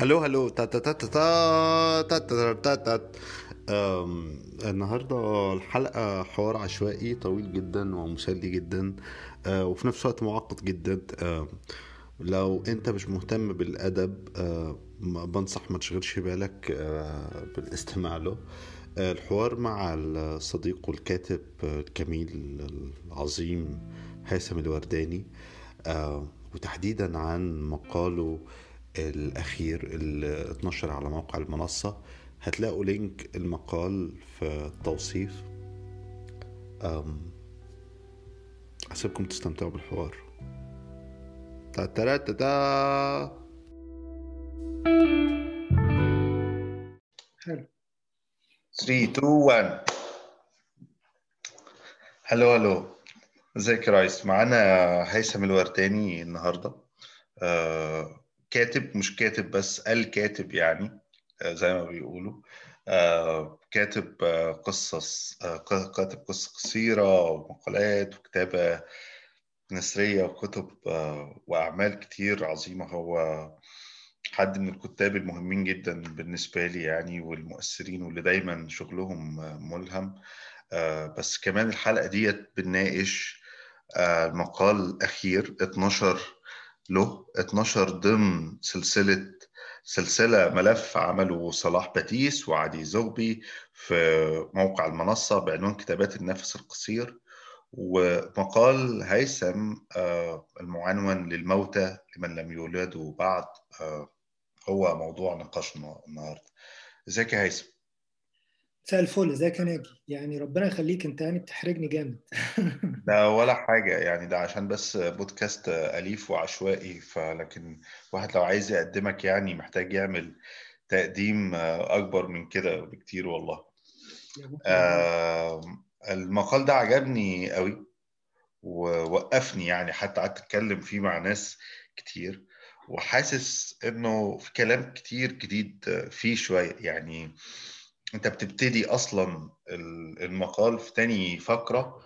هلو هلو. تا تا تا تا تا تا تا تا تا النهارده الحلقة حوار عشوائي طويل جدا ومسلي جدا أه، وفي نفس الوقت معقد جدا. لو أنت مش مهتم بالأدب أه، ما- بنصح ما تشغلش بالك أه، بالاستماع له. الحوار مع الصديق والكاتب الجميل العظيم هيثم الورداني. آه، وتحديدا عن مقاله الأخير اللي اتنشر على موقع المنصة. هتلاقوا لينك المقال في التوصيف. أسيبكم تستمتعوا بالحوار. تا تا تا تا. حلو. 3 2 1 هلو هلو ازيك يا ريس؟ معانا هيثم الورداني النهارده. آه كاتب مش كاتب بس الكاتب يعني آه زي ما بيقولوا. آه كاتب آه قصص كاتب قصة قصيرة ومقالات وكتابة نثرية وكتب وأعمال كتير عظيمة. هو حد من الكتاب المهمين جدا بالنسبة لي يعني والمؤثرين واللي دايما شغلهم ملهم. بس كمان الحلقة ديت بنناقش مقال أخير 12 له 12 ضمن سلسلة سلسلة ملف عمله صلاح باتيس وعلي زغبي في موقع المنصة بعنوان كتابات النفس القصير ومقال هيثم آه، المعنون للموتى لمن لم يولدوا بعد آه، هو موضوع نقاشنا النهارده إزيك يا هيثم؟ مساء الفل ازيك يا ناجي يعني ربنا يخليك انت يعني بتحرجني جامد. ده ولا حاجة يعني ده عشان بس بودكاست أليف وعشوائي فلكن واحد لو عايز يقدمك يعني محتاج يعمل تقديم آه، أكبر من كده بكتير والله. آه، المقال ده عجبني قوي ووقفني يعني حتى قعدت أتكلم فيه مع ناس كتير وحاسس إنه في كلام كتير جديد آه، فيه شوية. يعني أنت بتبتدي أصلا ال- المقال في تاني فقرة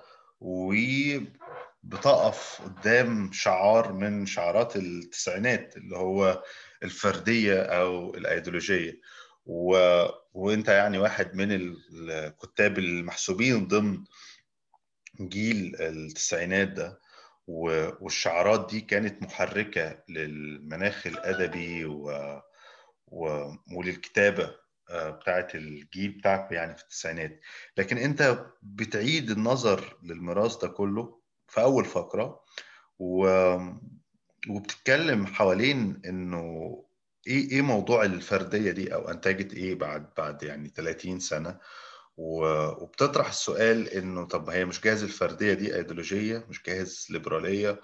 وبتقف قدام شعار من شعارات التسعينات اللي هو الفردية أو الأيديولوجية. و... وأنت يعني واحد من ال- الكتاب المحسوبين ضمن جيل التسعينات ده. و- والشعارات دي كانت محركة للمناخ الأدبي و... و... وللكتابة. آه، بتاعت الجيل بتاعك يعني في التسعينات. لكن أنت بتعيد النظر للميراث ده كله في أول فقرة و... وبتتكلم حوالين إنه إيه إيه موضوع الفردية دي أو أنتجت إيه بعد بعد يعني 30 سنة. و- وبتطرح السؤال إنه طب هي مش جاهز الفردية دي أيديولوجية مش جاهز ليبرالية؟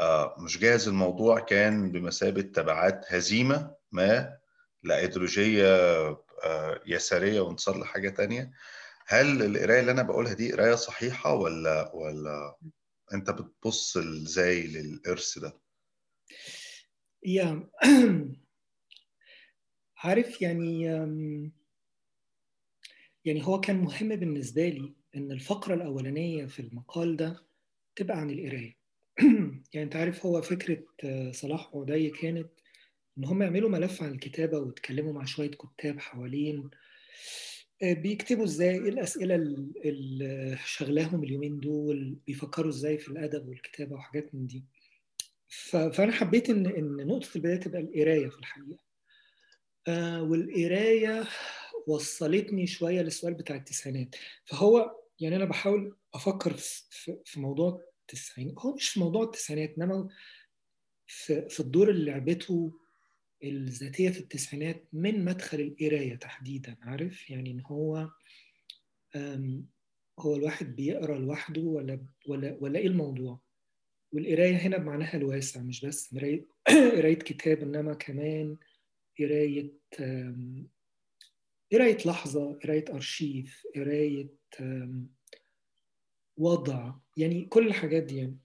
آه، مش جاهز الموضوع كان بمثابة تبعات هزيمة ما لايديولوجيه آه، يسارية وانتصار لحاجة تانية. هل القراية اللي أنا بقولها دي قراية صحيحة ولا ولا أنت بتبص إزاي للارث ده؟ يا عارف يعني يعني هو كان مهم بالنسبة لي إن الفقرة الأولانية في المقال ده تبقى عن القراية. يعني أنت عارف هو فكرة آه، صلاح عدي كانت إن هم يعملوا ملف عن الكتابة ويتكلموا مع شوية كتاب حوالين آه، بيكتبوا إزاي إيه الأسئلة ال- اللي شغلاهم اليومين دول بيفكروا إزاي في الأدب والكتابة وحاجات من دي. ف- فأنا حبيت إن إن نقطة البداية تبقى القراية في الحقيقة. آه، والقراية وصلتني شوية للسؤال بتاع التسعينات. فهو يعني أنا بحاول أفكر في موضوع التسعينات هو مش في موضوع التسعينات إنما في في الدور اللي لعبته الذاتية في التسعينات من مدخل القراية تحديدا عارف؟ يعني إن هو هو الواحد بيقرأ لوحده ولا ولا ولا إيه الموضوع؟ والقراية هنا بمعناها الواسع مش بس قراية كتاب إنما كمان قراية لحظة قراية أرشيف قراية آم، وضع يعني كل الحاجات دي يعني.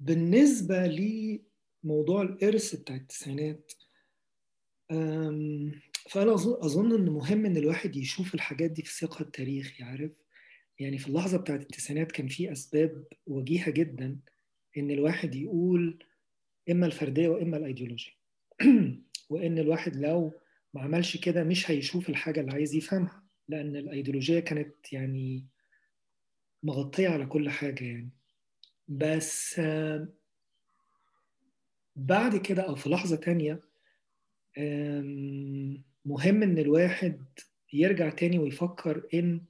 آم، بالنسبة لموضوع الإرث بتاع التسعينات أظن أظن إن مهم إن الواحد يشوف الحاجات دي في سياقها التاريخي عارف؟ يعني في اللحظة بتاعت التسعينات كان في أسباب وجيهة جدا إن الواحد يقول إما الفردية وإما الأيديولوجية. وإن الواحد لو ما عملش كده مش هيشوف الحاجة اللي عايز يفهمها لأن الأيديولوجية كانت يعني مغطية على كل حاجة يعني. بس بعد كده أو في لحظة تانية مهم إن الواحد يرجع تاني ويفكر إن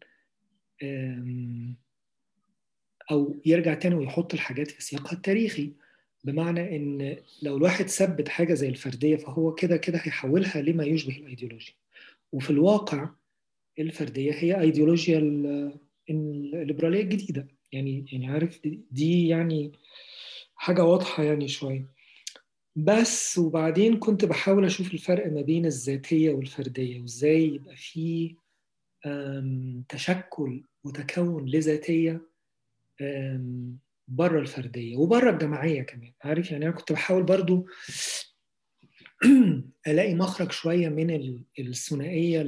أو يرجع تاني ويحط الحاجات في سياقها التاريخي. بمعنى إن لو الواحد ثبت حاجة زي الفردية فهو كده كده هيحولها لما يشبه الأيديولوجيا. وفي الواقع الفردية هي أيديولوجيا الليبرالية الجديدة. يعني يعني عارف دي يعني حاجة واضحة يعني شوية. بس وبعدين كنت بحاول أشوف الفرق ما بين الذاتية والفردية وإزاي يبقى في تشكل وتكون لذاتية بره الفردية وبره الجماعية كمان. عارف يعني أنا كنت بحاول برضو ألاقي مخرج شوية من الثنائية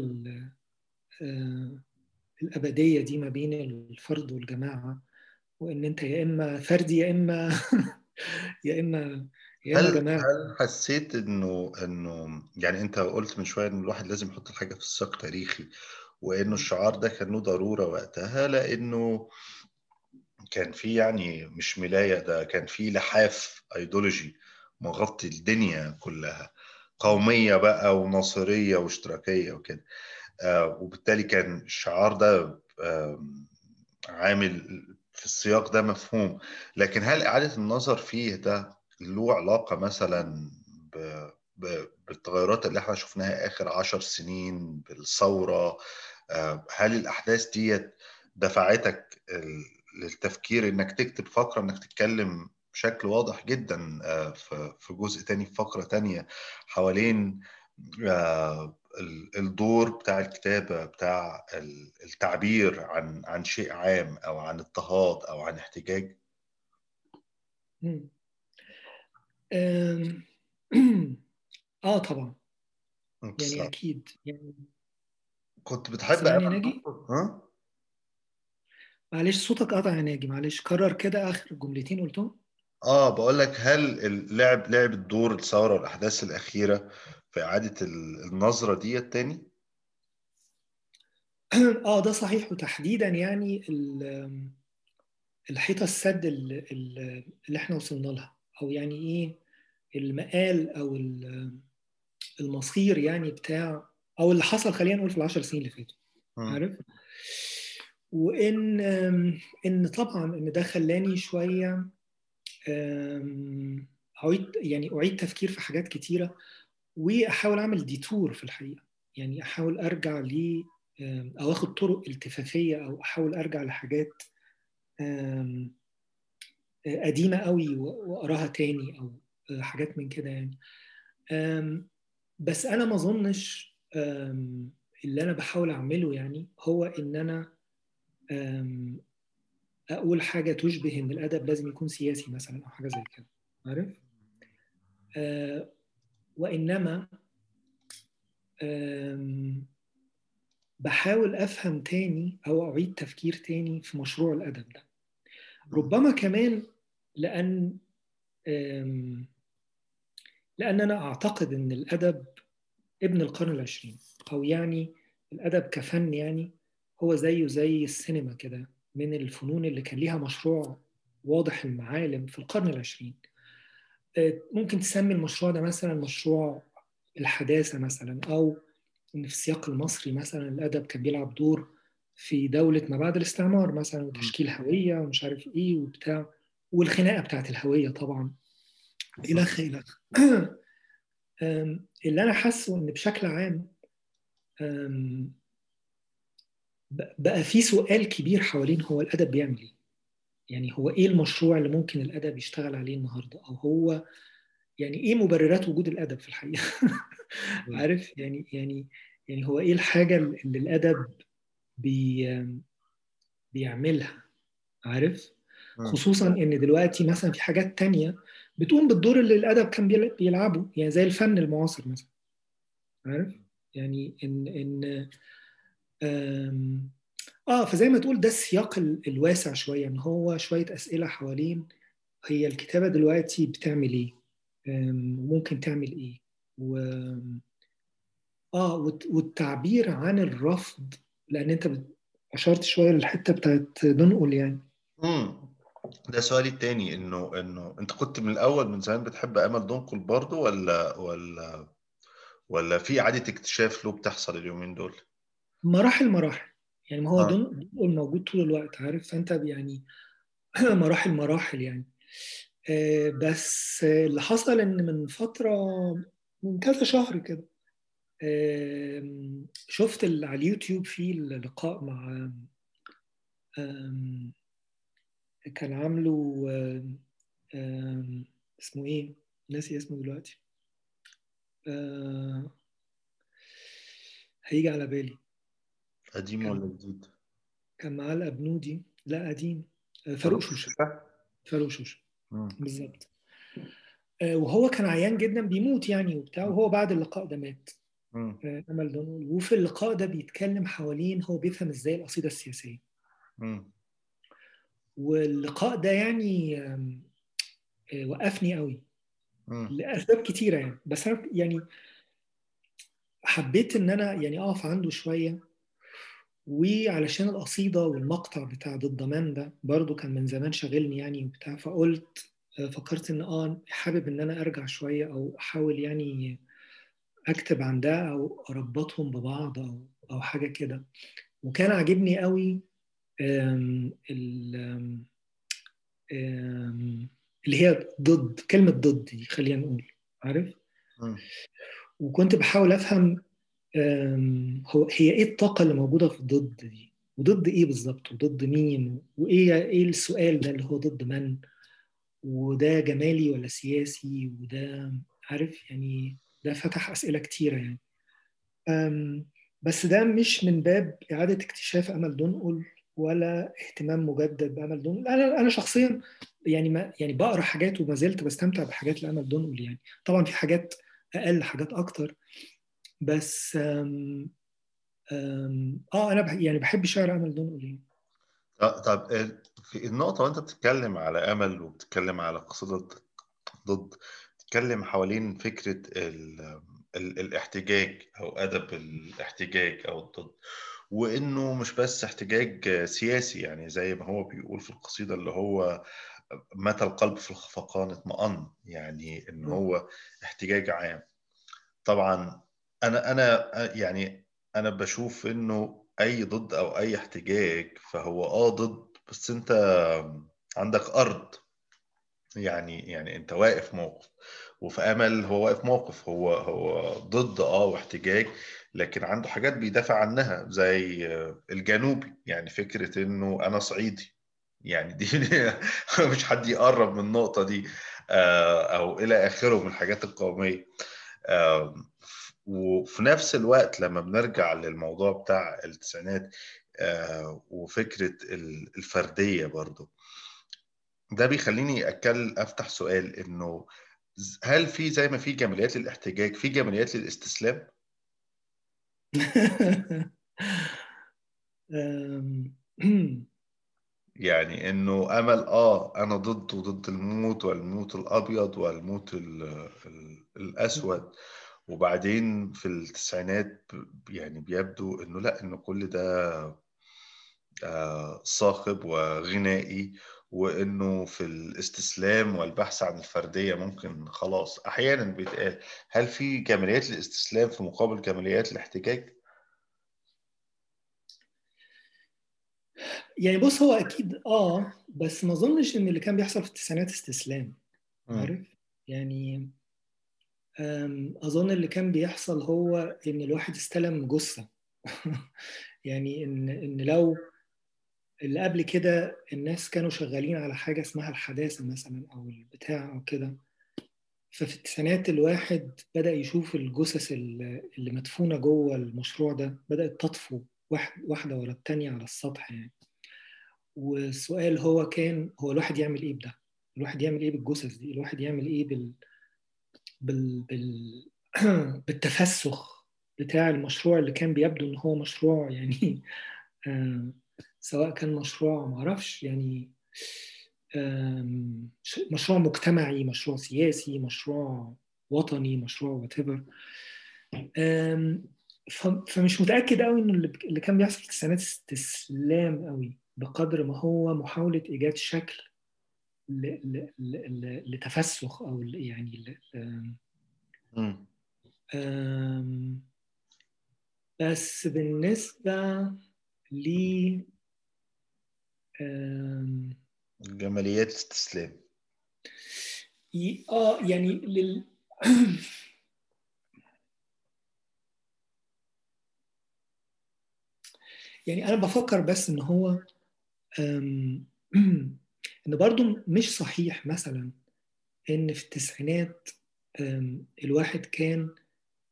الأبدية دي ما بين الفرد والجماعة. وإن أنت يا إما فردي يا إما يا إما يا إما هل جماعة. هل حسيت انه إنه يعني أنت قلت من شوية إن الواحد لازم يحط الحاجة في سياق تاريخي وإنه الشعار ده كان له ضرورة وقتها لأنه كان في يعني مش ملاية ده كان في لحاف ايديولوجي مغطي الدنيا كلها قومية بقى وناصرية واشتراكية وكده. آه وبالتالي كان الشعار ده آه عامل في السياق ده مفهوم لكن هل إعادة النظر فيه ده له علاقة مثلا ب... ب... بالتغيرات اللي إحنا شفناها آخر عشر سنين بالثورة؟ هل الأحداث ديت دفعتك للتفكير إنك تكتب فقرة إنك تتكلم بشكل واضح جدا في جزء تاني في فقرة تانية حوالين الدور بتاع الكتابة بتاع التعبير عن عن شيء عام أو عن اضطهاد أو عن احتجاج؟ آه طبعا. يعني أكيد. يعني كنت بتحب يا ناجي؟ ها؟ معلش صوتك قطع يا ناجي معلش. كرر كده آخر جملتين قلتهم. آه بقول لك هل اللعب لعب الدور الثورة والأحداث الأخيرة في إعادة النظرة دي تاني؟ آه ده صحيح. وتحديدا يعني الحيطة السد اللي إحنا وصلنا لها أو يعني إيه المقال أو المصير يعني بتاع أو اللي حصل خلينا نقول في العشر سنين اللي فاتوا. عارف؟ وإن إن طبعا إن ده خلاني شوية أعيد يعني أعيد تفكير في حاجات كتيرة. وأحاول أعمل ديتور في الحقيقة. يعني أحاول أرجع ل أو آخد طرق التفافية أو أحاول أرجع لحاجات قديمة قوي وأقراها تاني أو حاجات من كده يعني. بس أنا ما أظنش اللي أنا بحاول أعمله يعني هو إن أنا أقول حاجة تشبه إن الأدب لازم يكون سياسي مثلا أو حاجة زي كده. عارف؟ وإنما بحاول أفهم تاني أو أعيد تفكير تاني في مشروع الأدب ده. ربما كمان لأن لأن أنا أعتقد إن الأدب ابن القرن العشرين أو يعني الأدب كفن يعني هو زيه زي السينما كده من الفنون اللي كان ليها مشروع واضح المعالم في القرن العشرين. ممكن تسمي المشروع ده مثلا مشروع الحداثة مثلا أو إن في السياق المصري مثلا الأدب كان بيلعب دور في دولة ما بعد الاستعمار مثلا وتشكيل هوية ومش عارف إيه وبتاع والخناقة بتاعت الهوية طبعا. إلخ إلخ اللي أنا حاسه إن بشكل عام بقى في سؤال كبير حوالين هو الأدب بيعمل إيه؟ يعني هو إيه المشروع اللي ممكن الأدب يشتغل عليه النهاردة؟ أو هو يعني إيه مبررات وجود الأدب في الحقيقة؟ عارف يعني يعني يعني هو إيه الحاجة اللي الأدب بي بيعملها؟ عارف؟ خصوصا إن دلوقتي مثلا في حاجات تانية بتقوم بالدور اللي الأدب كان بيلعبه يعني زي الفن المعاصر مثلا عارف؟ يعني إن إن آه فزي ما تقول ده السياق الواسع شوية إن هو شوية أسئلة حوالين هي الكتابة دلوقتي بتعمل إيه وممكن تعمل إيه و آه والتعبير عن الرفض لأن أنت أشرت شوية للحتة بتاعت ننقل يعني. امم ده سؤالي التاني إنه إنه أنت كنت من الأول من زمان بتحب امل دنقل برضه ولا ولا ولا في إعادة اكتشاف له بتحصل اليومين دول؟ مراحل مراحل. يعني ما هو آه. دنقل موجود طول الوقت عارف؟ فأنت يعني مراحل مراحل يعني. آه بس اللي حصل إن من فترة من كذا شهر كده شفت على اليوتيوب في لقاء مع كان عامله اسمه إيه؟ ناسي اسمه دلوقتي. هيجي على بالي. قديم ولا جديد؟ كان معاه الابنودي لا قديم. فاروق شوشة. فاروق شوشة. بالظبط. وهو كان عيان جدا بيموت يعني وبتاع وهو بعد اللقاء ده مات. أمل دونول وفي اللقاء ده بيتكلم حوالين هو بيفهم إزاي القصيدة السياسية. م. واللقاء ده يعني وقفني قوي. لأسباب كتيرة يعني. بس أنا يعني حبيت إن أنا يعني أقف عنده شوية. وعلشان القصيدة والمقطع بتاع ضد مان ده برضو كان من زمان شاغلني يعني وبتاع فقلت فكرت إن آه حابب إن أنا أرجع شوية أو أحاول يعني أكتب عن ده أو أربطهم ببعض أو أو حاجة كده. وكان عاجبني قوي ال اللي هي ضد كلمة ضد دي خلينا نقول عارف؟ وكنت بحاول أفهم هو هي إيه الطاقة اللي موجودة في الضد دي؟ وضد إيه بالظبط؟ وضد مين؟ وإيه إيه السؤال ده اللي هو ضد من؟ وده جمالي ولا سياسي؟ وده عارف يعني ده فتح أسئلة كتيرة يعني. بس ده مش من باب إعادة اكتشاف أمل دنقل ولا اهتمام مجدد بأمل دنقل أنا أنا شخصيا يعني ما يعني بقرأ حاجات وما زلت بستمتع بحاجات لأمل دنقل يعني. طبعا في حاجات أقل حاجات أكتر. بس أم أم آه أنا يعني بحب شعر أمل دنقل يعني طب في النقطة وأنت بتتكلم على أمل وبتتكلم على قصيدة ضد بتتكلم حوالين فكرة ال ال الاحتجاج أو أدب الاحتجاج أو الضد وإنه مش بس احتجاج سياسي يعني زي ما هو بيقول في القصيدة اللي هو متى القلب في الخفقان اطمأن يعني إن هو احتجاج عام. طبعا أنا أنا يعني أنا بشوف إنه أي ضد أو أي احتجاج فهو آه ضد بس أنت عندك أرض. يعني يعني أنت واقف موقف وفي أمل هو واقف موقف هو هو ضد آه واحتجاج لكن عنده حاجات بيدافع عنها زي الجنوبي. يعني فكرة إنه أنا صعيدي. يعني دي مش حد يقرب من النقطة دي أو إلى آخره من الحاجات القومية. وفي نفس الوقت لما بنرجع للموضوع بتاع التسعينات وفكرة الفردية برضو ده بيخليني اتكلم أفتح سؤال إنه هل في زي ما في جماليات للاحتجاج في جماليات للاستسلام؟ يعني إنه أمل آه أنا ضد وضد الموت والموت الأبيض والموت ال ال الأسود وبعدين في التسعينات يعني بيبدو إنه لأ إنه كل ده آه صاخب وغنائي وإنه في الاستسلام والبحث عن الفردية ممكن خلاص أحيانا بيتقال. هل في جماليات الاستسلام في مقابل جماليات الاحتجاج؟ يعني بص هو أكيد آه بس ما أظنش إن اللي كان بيحصل في التسعينات استسلام عارف؟ يعني أظن اللي كان بيحصل هو إن الواحد استلم جثة يعني إن إن لو اللي قبل كده الناس كانوا شغالين على حاجة اسمها الحداثة مثلا أو البتاع أو كده ففي التسعينات الواحد بدأ يشوف الجثث اللي مدفونة جوه المشروع ده بدأت تطفو واحدة ورا التانية على السطح يعني والسؤال هو كان هو الواحد يعمل إيه بده؟ الواحد يعمل إيه بالجثث دي؟ الواحد يعمل إيه بال بال, بال... بالتفسخ بتاع المشروع اللي كان بيبدو إن هو مشروع يعني سواء كان مشروع معرفش يعني مشروع مجتمعي مشروع سياسي مشروع وطني مشروع ف- فمش متأكد قوي إنه اللي كان بيحصل في التسعينات استسلام قوي بقدر ما هو محاولة إيجاد شكل لتفسخ ل- يعني بس بالنسبة ل جماليات الاستسلام آه يعني لل يعني أنا بفكر بس إن هو إن برضو مش صحيح مثلا إن في التسعينات الواحد كان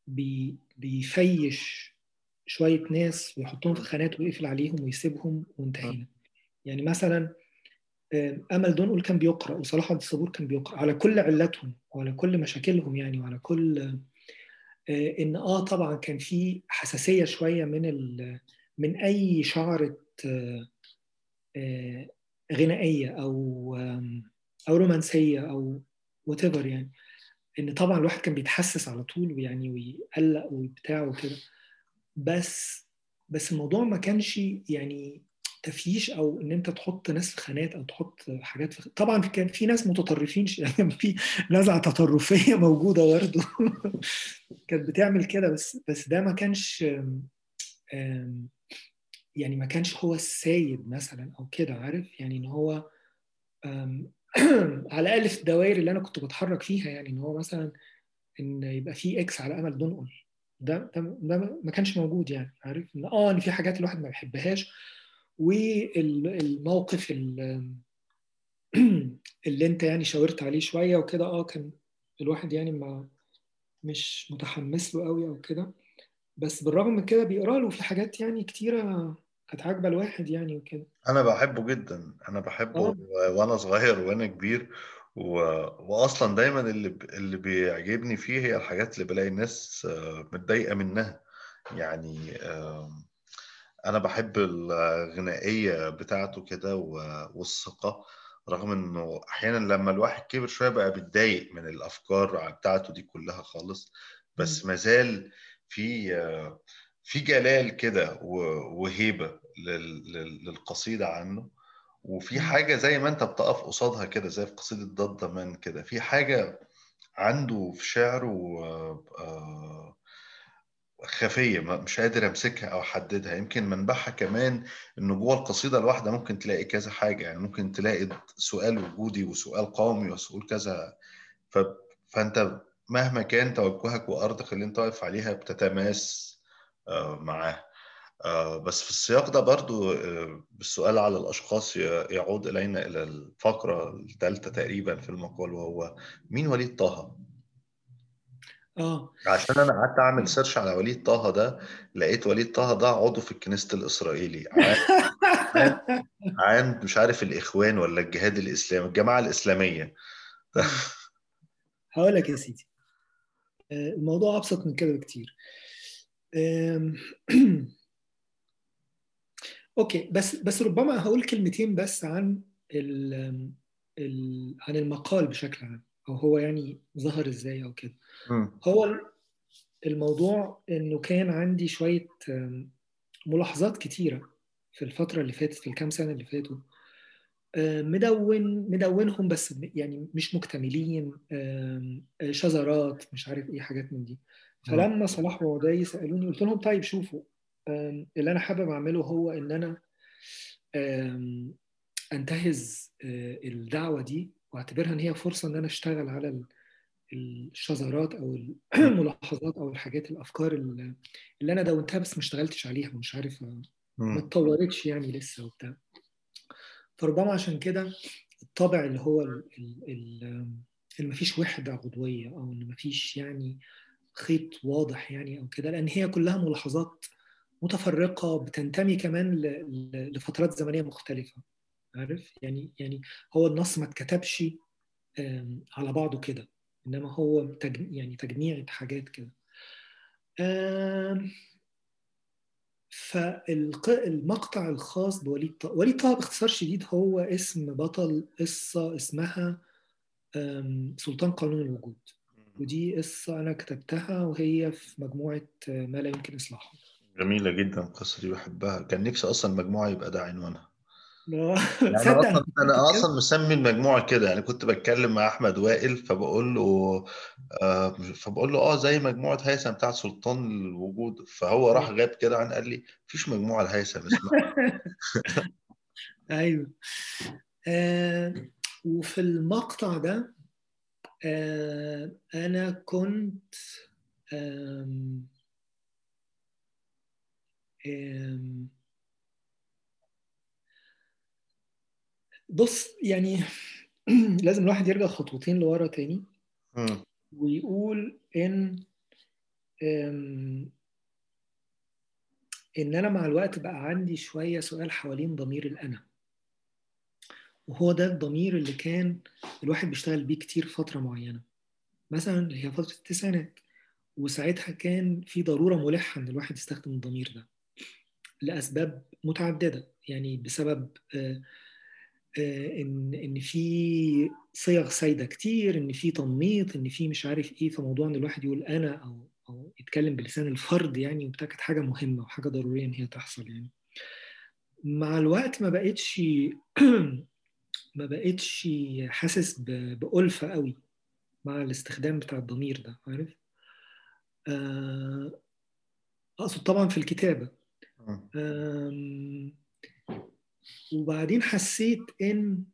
بي بيفيش شوية ناس ويحطهم في خانات ويقفل عليهم ويسيبهم وانتهينا يعني مثلا أمل دنقل كان بيقرأ وصلاح عبد الصبور كان بيقرأ على كل علاتهم وعلى كل مشاكلهم يعني وعلى كل آه، إن آه طبعا كان في حساسية شوية من ال... من أي شعرة آه، آه، غنائية أو أو رومانسية أو وات يعني. إن طبعا الواحد كان بيتحسس على طول ويعني ويقلق وبتاع وكده. بس بس الموضوع ما كانش يعني تفييش أو إن أنت تحط ناس في خانات أو تحط حاجات في طبعا كان في ناس متطرفين يعني في نزعه تطرفية موجودة برضه. كانت بتعمل كده بس بس ده ما كانش يعني ما كانش هو السيد مثلا أو كده عارف؟ يعني إن هو على الأقل في الدوائر اللي أنا كنت بتحرك فيها يعني إن هو مثلا إن يبقى في إكس على أمل دنقل ده ده, ده ما كانش موجود يعني عارف؟ إن آه إن في حاجات الواحد ما بيحبهاش. والموقف ال- اللي أنت يعني شاورت عليه شوية وكده آه كان الواحد يعني ما مش متحمس له قوي أو كده. بس بالرغم من كده بيقرأ له في حاجات يعني كتيرة كانت عاجبة الواحد يعني وكده. أنا بحبه جدا. أنا بحبه آه. وأنا صغير وأنا كبير و... واصلا دايما اللي ب... اللي بيعجبني فيه هي الحاجات اللي بلاقي الناس آه، متضايقة منها. يعني أنا بحب الغنائية بتاعته كده و- والثقة رغم إنه أحيانا لما الواحد كبر شوية بقى بيتضايق من الأفكار بتاعته دي كلها خالص. بس مازال في في جلال كده وهيبة لل- لل- للقصيدة عنه. وفي. حاجة زي ما انت بتقف قصادها كده زي في قصيدة ضد مان كده في حاجة عنده في شعره آه، آه، خفية ما- مش قادر أمسكها أو أحددها. يمكن منبعها كمان إنه جوه القصيدة الواحدة ممكن تلاقي كذا حاجة. يعني ممكن تلاقي سؤال وجودي وسؤال قومي وسؤال كذا. ف... فأنت مهما كان توجهك وأرضك اللي أنت واقف عليها بتتماس آه، معاه آه، بس في السياق ده برضو آه، بالسؤال على الأشخاص يعود إلينا إلى الفقرة الثالثة تقريبا في المقال وهو مين وليد طه؟ آه. عشان أنا قعدت أعمل سيرش على وليد طه ده لقيت وليد طه ده عضو في الكنيسة الإسرائيلي. عن مش عارف الإخوان ولا الجهاد الإسلامي الجماعة الإسلامية. هقول لك يا سيدي. الموضوع أبسط من كده بكتير أوكي بس بس ربما هقول كلمتين بس عن ال ال عن المقال بشكل عام أو هو يعني ظهر إزاي أو كده. هو الموضوع إنه كان عندي شوية ملاحظات كتيرة في الفترة اللي فاتت في الكام سنة اللي فاتوا مدون مدونهم بس يعني مش مكتملين آه، شذرات مش عارف إيه حاجات من دي. فلما صلاح وعدي سألوني قلت لهم طيب شوفوا اللي أنا حابب أعمله هو إن أنا أنتهز آه، الدعوة دي وأعتبرها إن هي فرصة إن أنا أشتغل على ال- الشذرات أو الملاحظات أو الحاجات الأفكار اللي أنا دونتها بس ما اشتغلتش عليها ومش عارف ما. اتطورتش يعني لسه وبتاع. فربما عشان كده الطابع اللي هو ال- ال- ال- اللي مفيش وحدة عضوية أو إن مفيش يعني خيط واضح يعني أو كده لأن هي كلها ملاحظات متفرقة بتنتمي كمان لفترات زمنية مختلفة عارف يعني يعني هو النص ما اتكتبش على بعضه كده إنما هو. يعني تجميع حاجات كده فالمقطع الخاص بوليد طه وليد طه باختصار شديد هو اسم بطل قصة اسمها سلطان قانون الوجود. ودي قصة أنا كتبتها وهي في مجموعة ما لا يمكن إصلاحه جميلة جدا القصة دي بحبها. كان نفسي أصلا مجموعة يبقى ده عنوانها. يعني أنا أصلا أنا أصلا مسمي المجموعة كده يعني كنت بتكلم مع أحمد وائل فبقول له آه فبقول له أه زي مجموعة هيثم بتاعت سلطان الوجود. فهو راح غاب كده عن قال لي مفيش مجموعة لهيثم اسمها أيوه. آه وفي المقطع ده آه أنا كنت آم آم بص يعني لازم الواحد يرجع خطوتين لورا تاني. ويقول إن إن أنا مع الوقت بقى عندي شوية سؤال حوالين ضمير الأنا. وهو ده الضمير اللي كان الواحد بيشتغل بيه كتير فترة معينة. مثلا هي فترة التسعينات وساعتها كان في ضرورة ملحة إن الواحد يستخدم الضمير ده لأسباب متعددة. يعني بسبب آه إن إن في صيغ سايدة كتير إن في تنميط إن في مش عارف إيه فموضوع إن الواحد يقول أنا أو أو يتكلم بلسان الفرد يعني وبتاع كانت حاجة مهمة وحاجة ضرورية إن هي تحصل يعني. مع الوقت ما بقتش ما بقتش حاسس بألفة قوي مع الاستخدام بتاع الضمير ده عارف؟ أقصد طبعا في الكتابة. وبعدين حسيت إن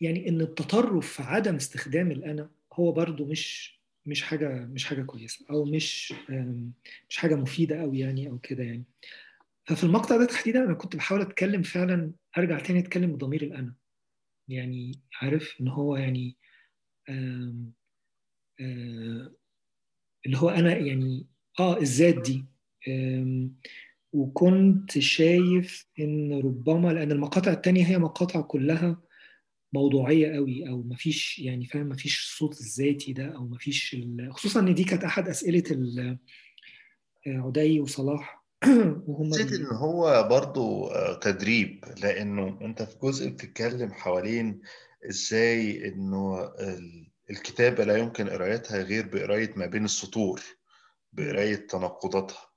يعني إن التطرف في عدم استخدام الأنا هو برضو مش مش حاجة مش حاجة كويسة أو مش مش حاجة مفيدة قوي يعني أو كده يعني. ففي المقطع ده تحديدا أنا كنت بحاول أتكلم فعلا أرجع تاني أتكلم بضمير الأنا. يعني عارف إن هو يعني آم آم اللي هو أنا يعني آه الذات دي. وكنت شايف إن ربما لأن المقاطع التانية هي مقاطع كلها موضوعية قوي أو مفيش يعني فاهم مفيش الصوت الذاتي ده أو مفيش خصوصا إن دي كانت أحد أسئلة عدي وصلاح. وهم حسيت إن هو برضو تدريب لأنه أنت في جزء بتتكلم حوالين إزاي إنه الكتابة لا يمكن قرايتها غير بقراية ما بين السطور بقراية تناقضاتها.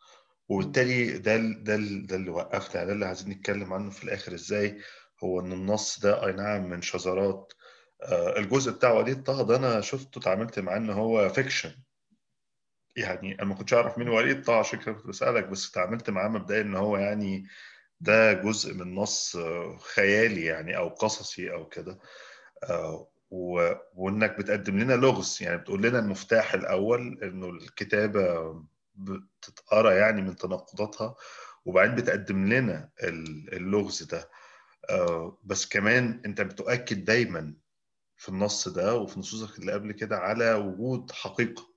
وبالتالي ده ده ده اللي وقفنا ده اللي عايزين نتكلم عنه في الآخر إزاي هو إن النص ده أي نعم من شذرات الجزء بتاع وليد طه ده أنا شفته اتعاملت معاه إن هو فيكشن. يعني أنا ما كنتش أعرف مين وليد طه عشان كده كنت بسألك بس اتعاملت معاه مبدئيا إن هو يعني ده جزء من نص خيالي يعني أو قصصي أو كده. و... وإنك بتقدم لنا لغز يعني بتقول لنا المفتاح الأول إنه الكتابة بتتقرأ يعني من تناقضاتها وبعدين بتقدم لنا اللغز ده. بس كمان انت بتؤكد دايما في النص ده وفي نصوصك اللي قبل كده على وجود حقيقة.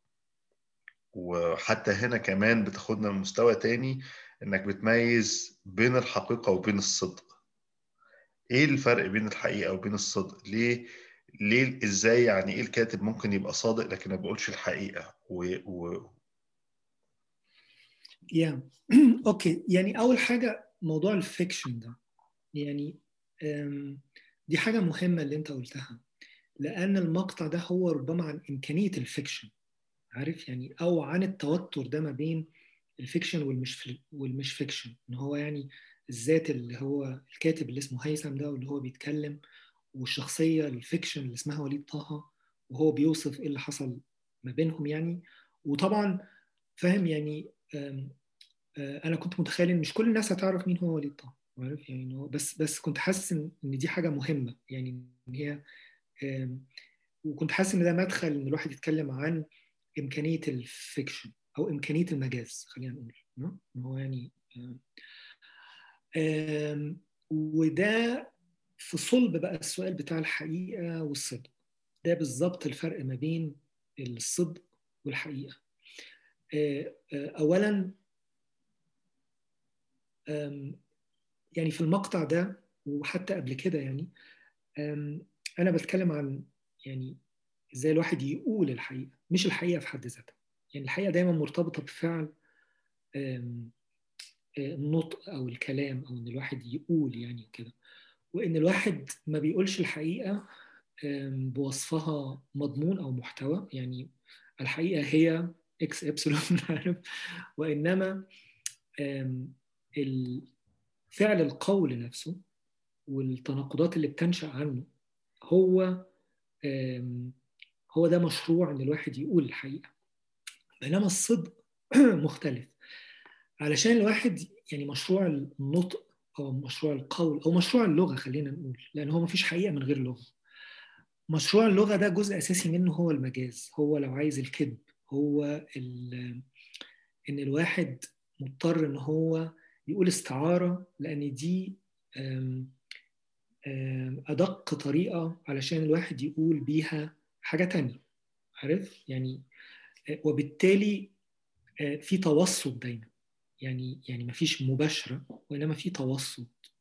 وحتى هنا كمان بتاخدنا لمستوى تاني انك بتميز بين الحقيقة وبين الصدق. إيه الفرق بين الحقيقة وبين الصدق؟ ليه ليه إزاي يعني إيه الكاتب ممكن يبقى صادق لكن ما بيقولش الحقيقة؟ و, و... yeah okay يعني أول حاجة موضوع ال fiction ده. يعني دي حاجة مهمة اللي أنت قلتها. لأن المقطع ده هو ربما عن إمكانية ال fiction. عارف؟ يعني أو عن التوتر ده ما بين ال fiction والمش والمش fiction. إن هو يعني الذات اللي هو الكاتب اللي اسمه هيثم ده واللي هو بيتكلم والشخصية ال fiction اللي اسمها وليد طه وهو بيوصف إيه اللي حصل ما بينهم يعني. وطبعا فاهم يعني أنا كنت متخيل إن مش كل الناس هتعرف مين هو وليد طه عارف؟ يعني بس بس كنت حاسس إن دي حاجة مهمة يعني إن هي وكنت حاسس إن ده مدخل إن الواحد يتكلم عن إمكانية الفيكشن أو إمكانية المجاز خلينا نقول هو يعني وده في صلب بقى السؤال بتاع الحقيقة والصدق. ده بالظبط الفرق ما بين الصدق والحقيقة. اولا يعني في المقطع ده وحتى قبل كده يعني أنا بتكلم عن يعني إزاي الواحد يقول الحقيقة مش الحقيقة في حد ذاتها. يعني الحقيقة دايما مرتبطة بفعل النطق أو الكلام أو إن الواحد يقول يعني كده. وإن الواحد ما بيقولش الحقيقة بوصفها مضمون أو محتوى. يعني الحقيقة هي إكس إبسلون عارف وإنما فعل القول نفسه والتناقضات اللي بتنشأ عنه هو هو ده مشروع إن الواحد يقول الحقيقة. بينما الصدق مختلف. علشان الواحد يعني مشروع النطق أو مشروع القول أو مشروع اللغة خلينا نقول لأن هو مفيش حقيقة من غير لغة. مشروع اللغة ده جزء أساسي منه هو المجاز هو لو عايز الكذب. هو إن الواحد مضطر إن هو يقول استعارة لأن دي أدق طريقة علشان الواحد يقول بيها حاجة تانية. عارف؟ يعني وبالتالي في توسط دايما. يعني يعني ما فيش مباشرة وإنما في توسط.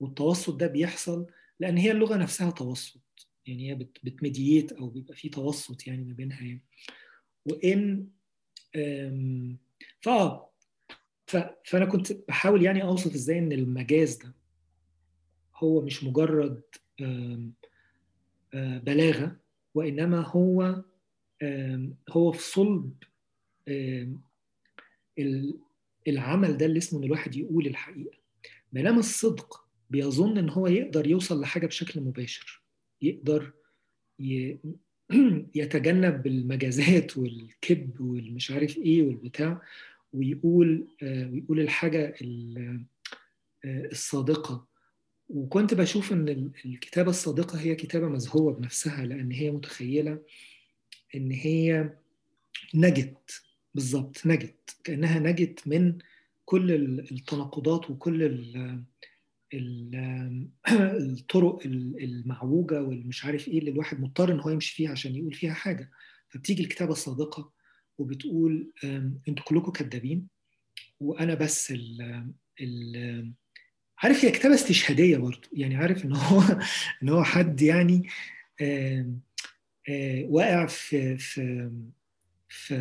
والتوسط ده بيحصل لأن هي اللغة نفسها توسط. يعني هي بتمدييت أو بيبقى في توسط يعني ما بينها يعني. وإن فآه فأنا كنت بحاول يعني أوصف إزاي إن المجاز ده هو مش مجرد بلاغة وإنما هو هو في صلب العمل ده اللي اسمه إن الواحد يقول الحقيقة بينما الصدق بيظن إن هو يقدر يوصل لحاجة بشكل مباشر يقدر. يتجنب المجازات والكذب والمش عارف إيه والبتاع ويقول ويقول الحاجة الصادقة. وكنت بشوف إن الكتابة الصادقة هي كتابة مذهوبة بنفسها لأن هي متخيلة إن هي نجت بالظبط نجت كأنها نجت من كل التناقضات وكل الطرق المعوجة والمش عارف إيه اللي الواحد مضطر إن هو يمشي فيها عشان يقول فيها حاجة. فبتيجي الكتابة الصادقة وبتقول أنتوا كلكم كذابين وأنا بس ال ال عارف هي كتابة استشهادية برضه يعني عارف إن هو إن هو حد يعني آآ آآ واقع في في في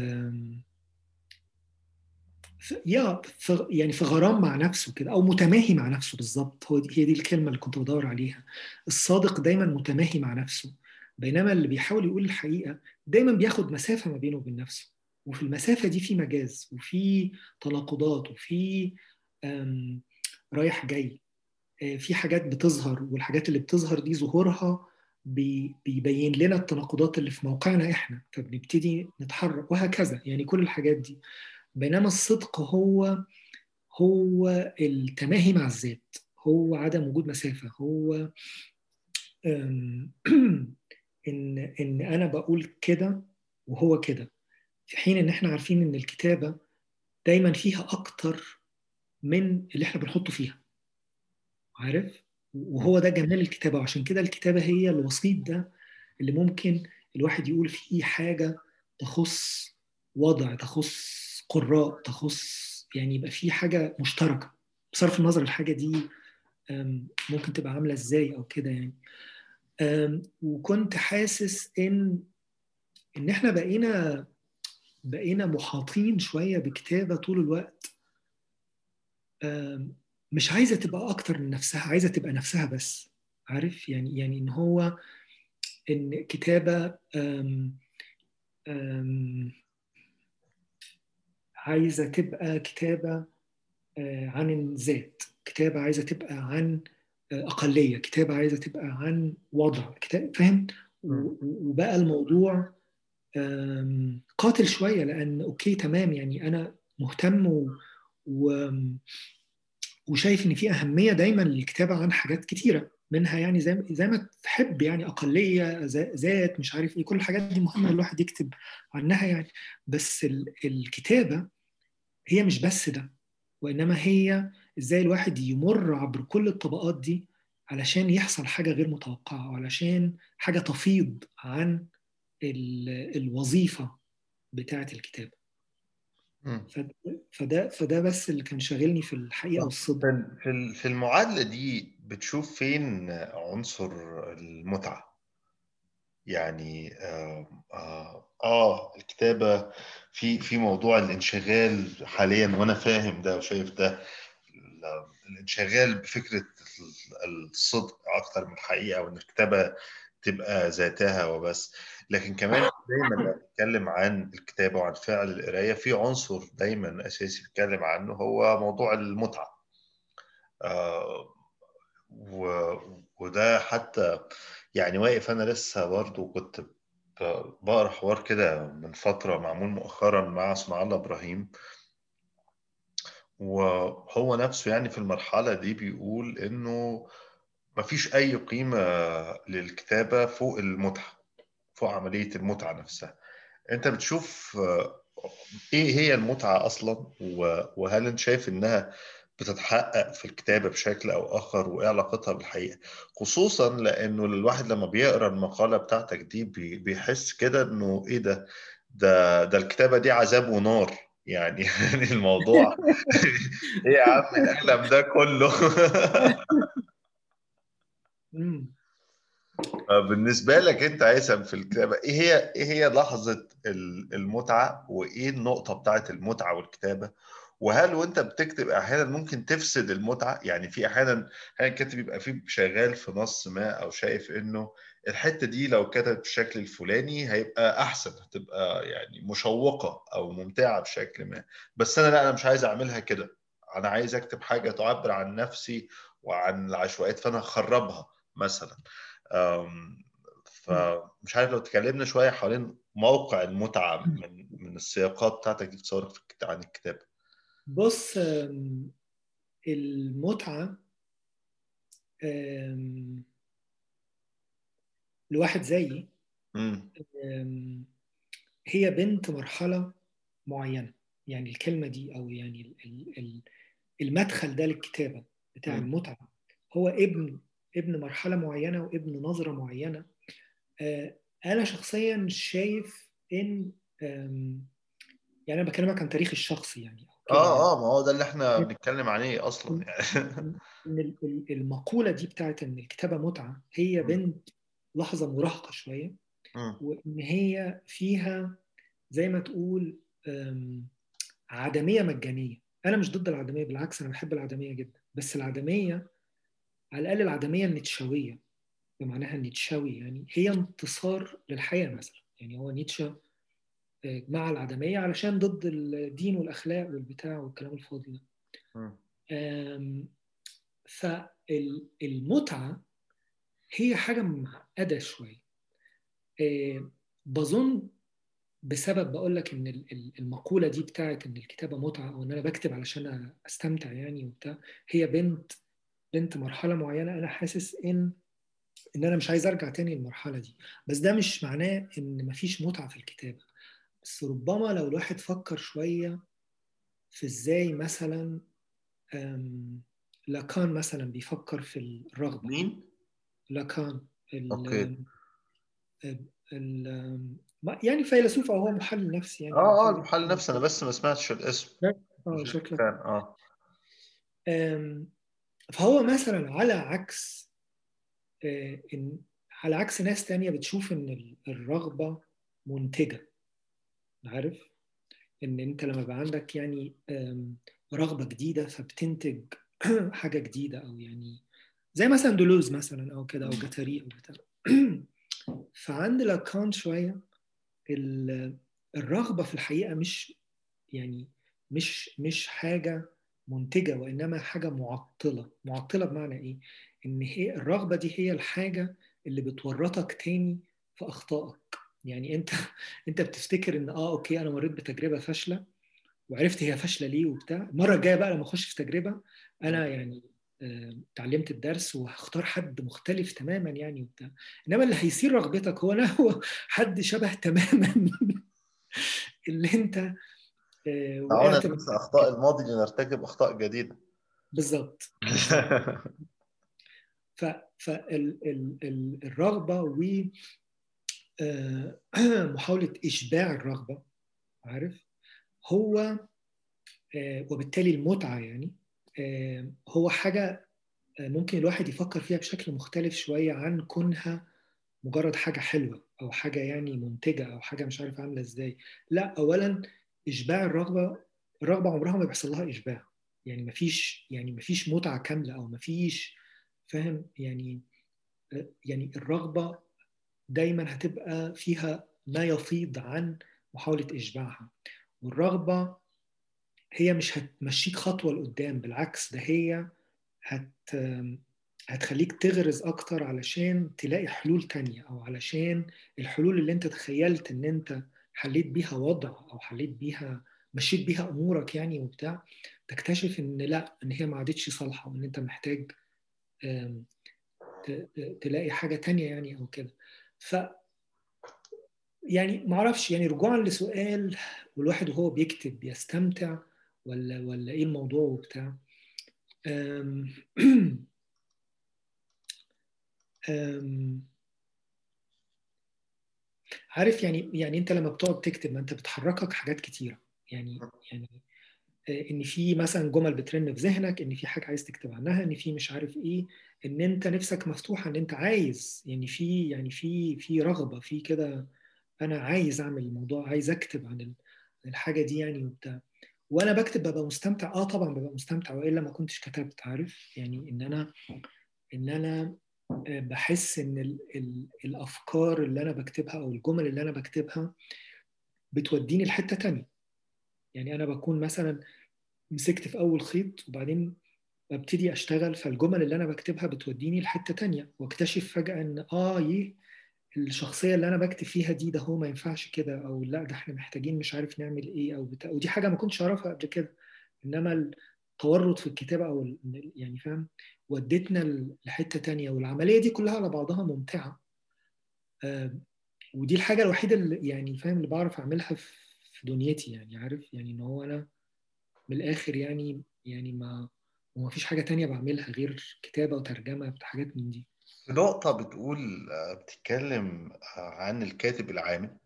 يا في يعني في غرام مع نفسه كده أو متماهي مع نفسه بالظبط. هو هي دي الكلمة اللي كنت بدور عليها. الصادق دايما متماهي مع نفسه بينما اللي بيحاول يقول الحقيقة دايما بياخد مسافة ما بينه وبين نفسه. وفي المسافة دي في مجاز وفي تناقضات وفي رايح جاي في حاجات بتظهر والحاجات اللي بتظهر دي ظهورها بيبين لنا التناقضات اللي في موقعنا إحنا. فبنبتدي نتحرك وهكذا يعني كل الحاجات دي. بينما الصدق هو هو التماهي مع الذات هو عدم وجود مسافة هو إن إن أنا بقول كده وهو كده. في حين إن إحنا عارفين إن الكتابة دايما فيها أكتر من اللي إحنا بنحطه فيها. عارف؟ وهو ده جمال الكتابة وعشان كده الكتابة هي الوسيط ده اللي ممكن الواحد يقول فيه حاجة تخص وضع تخص قراء تخص يعني يبقى في حاجة مشتركة. بصرف النظر الحاجة دي ممكن تبقى عاملة إزاي أو كده يعني. وكنت حاسس إن إن إحنا بقينا بقينا محاطين شوية بكتابة طول الوقت. مش عايزة تبقى أكتر من نفسها عايزة تبقى نفسها بس. عارف؟ يعني يعني إن هو إن كتابة أم أم عايزة تبقى كتابة عن الذات. كتابة عايزة تبقى عن أقلية. كتابة عايزة تبقى عن وضع. كتاب فاهم؟ وبقى الموضوع قاتل شوية لأن أوكي تمام. يعني أنا مهتم و... و... وشايف إن في أهمية دايما للكتابة عن حاجات كتيرة. منها يعني زي زي ما تحب يعني أقلية ذات مش عارف إيه. كل الحاجات دي مهمة الواحد يكتب عنها يعني. بس الكتابة هي مش بس ده وإنما هي إزاي الواحد يمر عبر كل الطبقات دي علشان يحصل حاجة غير متوقعة وعلشان حاجة تفيض عن الوظيفة بتاعة الكتابه فده فده بس اللي كان شاغلني في الحقيقة والصدق. في في المعادلة دي بتشوف فين عنصر المتعة؟ يعني آه, آه, آه الكتابة في في موضوع الانشغال حاليا وأنا فاهم ده وشايف ده الانشغال بفكرة الصدق أكتر من الحقيقة وإن الكتابة تبقى ذاتها وبس لكن كمان دايما لما بنتكلم عن الكتابة وعن فعل القراية في عنصر دايما أساسي بنتكلم عنه هو موضوع المتعة آه. وده حتى يعني واقف أنا لسه برضو كنت بقرأ حوار كده من فترة معمول مؤخرا مع اسماعيل الله إبراهيم. وهو نفسه يعني في المرحلة دي بيقول إنه مفيش أي قيمة للكتابة فوق المتعة فوق عملية المتعة نفسها. أنت بتشوف إيه هي المتعة أصلا؟ وهل أنت شايف إنها بتتحقق في الكتابة بشكل أو آخر وإيه علاقتها بالحقيقة؟ خصوصا لأنه الواحد لما بيقرأ المقالة بتاعتك دي بيحس كده إنه إيه ده؟ ده ده الكتابة دي عذاب ونار. يعني يعني الموضوع إيه يا عم الألم ده كله؟ بالنسبة لك أنت هيثم في الكتابة إيه هي إيه هي لحظة المتعة وإيه النقطة بتاعت المتعة والكتابة؟ وهل وانت بتكتب أحيانا ممكن تفسد المتعة؟ يعني في أحيانا أحيانا الكاتب يبقى فيه شغال في نص ما أو شايف إنه الحتة دي لو كتبت بالشكل الفلاني هيبقى أحسن هتبقى يعني مشوقة أو ممتعة بشكل ما. بس أنا لا أنا مش عايز أعملها كده. أنا عايز أكتب حاجة تعبر عن نفسي وعن العشوائيات فأنا هخربها مثلا. فمش عارف لو تكلمنا شوية حوالين موقع المتعة من من السياقات بتاعتك دي بتصورك عن الكتاب بص المتعة لواحد زيي هي بنت مرحلة معينة. يعني الكلمة دي أو يعني المدخل ده للكتابة بتاع المتعة. هو ابن ابن مرحلة معينة وابن نظرة معينة. أنا شخصيا شايف إن يعني أنا بكلمك عن تاريخي الشخصي يعني آه آه ما هو ده اللي إحنا بنتكلم عليه أصلا يعني. المقولة دي بتاعت إن الكتابة متعة هي بنت لحظة مراهقة شوية وإن هي فيها زي ما تقول عدمية مجانية. أنا مش ضد العدمية بالعكس أنا بحب العدمية جدا. بس العدمية على الأقل العدمية النيتشاوية. بمعناها النيتشاوي يعني هي انتصار للحياة مثلا. يعني هو نيتشه مع العدمية علشان ضد الدين والأخلاق والبتاع والكلام الفاضي ده. فالمتعة هي حاجة معقدة شوية. بظن بسبب بقول لك إن المقولة دي بتاعت إن الكتابة متعة أو إن أنا بكتب علشان أستمتع يعني وبتاع هي بنت بنت مرحلة معينة أنا حاسس إن إن أنا مش عايز أرجع تاني للمرحلة دي. بس ده مش معناه إن مفيش متعة في الكتابة. بس ربما لو الواحد فكر شوية في إزاي مثلا لاكان مثلا بيفكر في الرغبة. مين؟ لاكان ال أوكي. ال يعني فيلسوف أو هو محلل نفسي يعني. آه آه المحلل نفسي. أنا بس ما سمعتش الاسم. آه كان آه. فهو مثلا على عكس إن على عكس ناس تانية بتشوف إن الرغبة منتجة. عارف؟ إن أنت لما يبقى عندك يعني رغبة جديدة فبتنتج حاجة جديدة أو يعني زي مثلا دولوز مثلا أو كده أو جاتاري أو بتاع. فعند لاكان شوية الرغبة في الحقيقة مش يعني مش مش حاجة منتجة وإنما حاجة معطلة. معطلة بمعنى إيه؟ إن هي الرغبة دي هي الحاجة اللي بتورطك تاني في أخطائك. يعني انت انت بتفتكر ان آه أوكي أنا مريت بتجربة فاشلة وعرفت هي فاشلة ليه وبتاع. المره الجايه بقى لما أخش في تجربة أنا يعني اتعلمت الدرس وهختار حد مختلف تماما يعني وبتاع. إنما اللي هيثير رغبتك هو أنا هو حد شبه تماما اللي أنت تعالى ننسى أخطاء الماضي لنرتكب أخطاء جديدة. بالظبط. فالرغبه و محاولة إشباع الرغبة عارف؟ هو وبالتالي المتعة يعني هو حاجة ممكن الواحد يفكر فيها بشكل مختلف شوية عن كونها مجرد حاجة حلوة أو حاجة يعني منتجة أو حاجة مش عارف عاملة إزاي. لا اولا إشباع الرغبة الرغبه عمرها ما بيحصل لها إشباع. يعني مفيش يعني مفيش متعة كاملة أو مفيش فاهم؟ يعني يعني الرغبة دايما هتبقى فيها ما يفيض عن محاولة اشباعها والرغبة هي مش هتمشيك خطوة لقدام بالعكس ده هي هت هتخليك تغرز أكتر علشان تلاقي حلول تانية أو علشان الحلول اللي أنت تخيلت إن أنت حليت بيها وضع أو حليت بيها مشيت بيها أمورك يعني وبتاع تكتشف إن لأ إن هي ما عادتش صالحة وإن أنت محتاج تلاقي حاجة تانية يعني أو كده. ف يعني ما أعرفش يعني رجوعا لسؤال والواحد وهو بيكتب بيستمتع ولا ولا إيه الموضوع وبتاع. أم أم عارف يعني يعني أنت لما بتقعد تكتب ما أنت بتحركك حاجات كتيرة. يعني يعني إن في مثلا جمل بترن في ذهنك إن في حاجة عايز تكتب عنها إن في مش عارف إيه إن أنت نفسك مفتوحة إن أنت عايز يعني في يعني في في رغبة في كده أنا عايز أعمل الموضوع عايز أكتب عن الحاجة دي يعني وبتاع. وأنا بكتب ببقى مستمتع آه طبعا ببقى مستمتع وإلا ما كنتش كتبت عارف؟ يعني إن أنا إن أنا بحس إن ال ال الأفكار اللي أنا بكتبها أو الجمل اللي أنا بكتبها بتوديني لحتة تانية. يعني أنا بكون مثلا مسكت في أول خيط وبعدين ببتدي أشتغل فالجمل اللي أنا بكتبها بتوديني لحتة تانية واكتشف فجأة إن آه يه الشخصية اللي أنا بكتب فيها دي ده هو ما ينفعش كده أو لا ده إحنا محتاجين مش عارف نعمل إيه أو بتاع. ودي حاجة ما كنتش أعرفها قبل كده. إنما التورط في الكتابة أو يعني فاهم ودتنا لحتة تانية. والعملية دي كلها على بعضها ممتعة. آه ودي الحاجة الوحيدة اللي يعني فاهم اللي بعرف أعملها في دنيتي يعني عارف؟ يعني إن هو أنا من الآخر يعني يعني ما وما فيش حاجة تانية بعملها غير كتابة وترجمة حاجات من دي. في نقطة بتقول بتتكلم عن الكاتب العامل.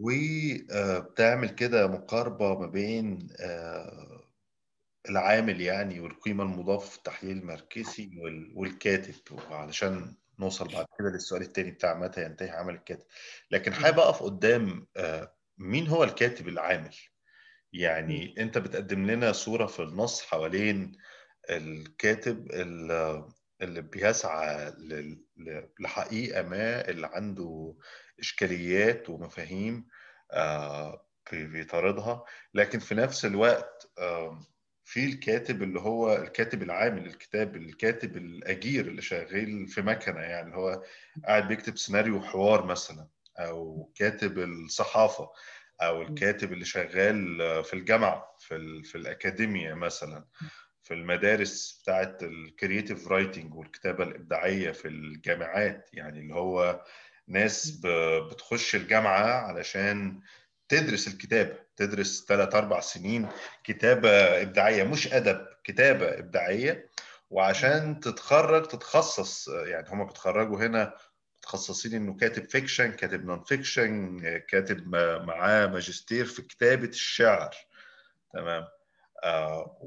وبتعمل كده مقاربة ما بين العامل يعني والقيمة المضافة في التحليل الماركسي والكاتب. وعلشان نوصل بعد كده للسؤال التاني بتاع متى ينتهي عمل الكاتب. لكن حابب أقف قدام مين هو الكاتب العامل؟ يعني أنت بتقدم لنا صورة في النص حوالين الكاتب اللي بيسعى لحقيقة ما اللي عنده إشكاليات ومفاهيم بيطاردها. لكن في نفس الوقت في الكاتب اللي هو الكاتب العامل الكتاب الكاتب الأجير اللي شغال في مكنة يعني اللي هو قاعد بيكتب سيناريو حوار مثلا. أو كاتب الصحافة أو الكاتب اللي شغال في الجامعة في, في الأكاديمية مثلا في المدارس بتاعت ال creative writing والكتابة الإبداعية في الجامعات يعني اللي هو ناس بتخش الجامعة علشان تدرس الكتابة تدرس ثلاث أربع سنين كتابة إبداعية مش أدب كتابة إبداعية وعشان تتخرج تتخصص يعني هم بيتخرجوا هنا متخصصين إنه كاتب fiction كاتب non-fiction كاتب معاه ماجستير في كتابة الشعر. تمام؟ آه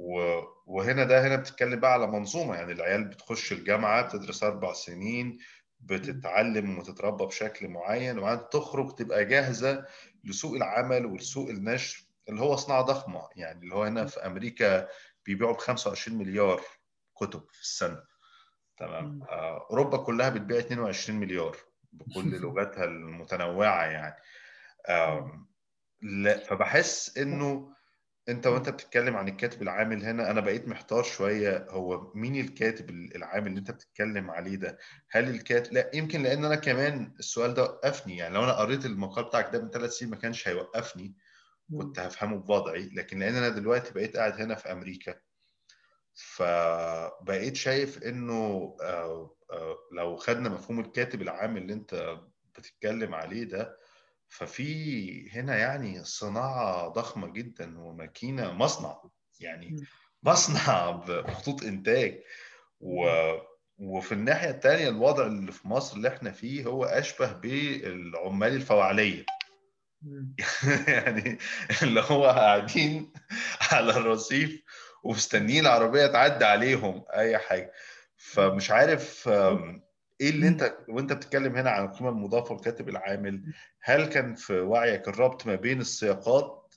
وهنا ده هنا بتتكلم بقى على منظومة. يعني العيال بتخش الجامعة بتدرس أربع سنين بتتعلم وتتربى بشكل معين وبعدين تخرج تبقى جاهزة لسوق العمل ولسوق النشر اللي هو صناعة ضخمة. يعني اللي هو هنا في أمريكا بيبيعوا ب 25 مليار كتب في السنة. تمام. آه أوروبا كلها بتبيع 22 مليار بكل لغاتها المتنوعة يعني. لا فبحس إنه أنت وأنت بتتكلم عن الكاتب العامل هنا أنا بقيت محتار شوية هو مين الكاتب العامل اللي أنت بتتكلم عليه ده؟ هل الكاتب لا يمكن لأن أنا كمان السؤال ده وقفني يعني. لو أنا قريت المقال بتاعك ده من ثلاث سنين ما كانش هيوقفني كنت هفهمه بوضعي لكن لأن أنا دلوقتي بقيت قاعد هنا في أمريكا فبقيت شايف إنه لو خدنا مفهوم الكاتب العامل اللي أنت بتتكلم عليه ده ففي هنا يعني صناعة ضخمة جدا وماكينة مصنع يعني مصنع بخطوط إنتاج. و وفي الناحية الثانية الوضع اللي في مصر اللي إحنا فيه هو أشبه بالعمال الفوعلية. يعني اللي هو قاعدين على الرصيف ومستنيين العربية تعدي عليهم أي حاجة. فمش عارف إيه اللي أنت وأنت بتتكلم هنا عن القيمه المضافة والكاتب العامل هل كان في وعيك الربط ما بين السياقات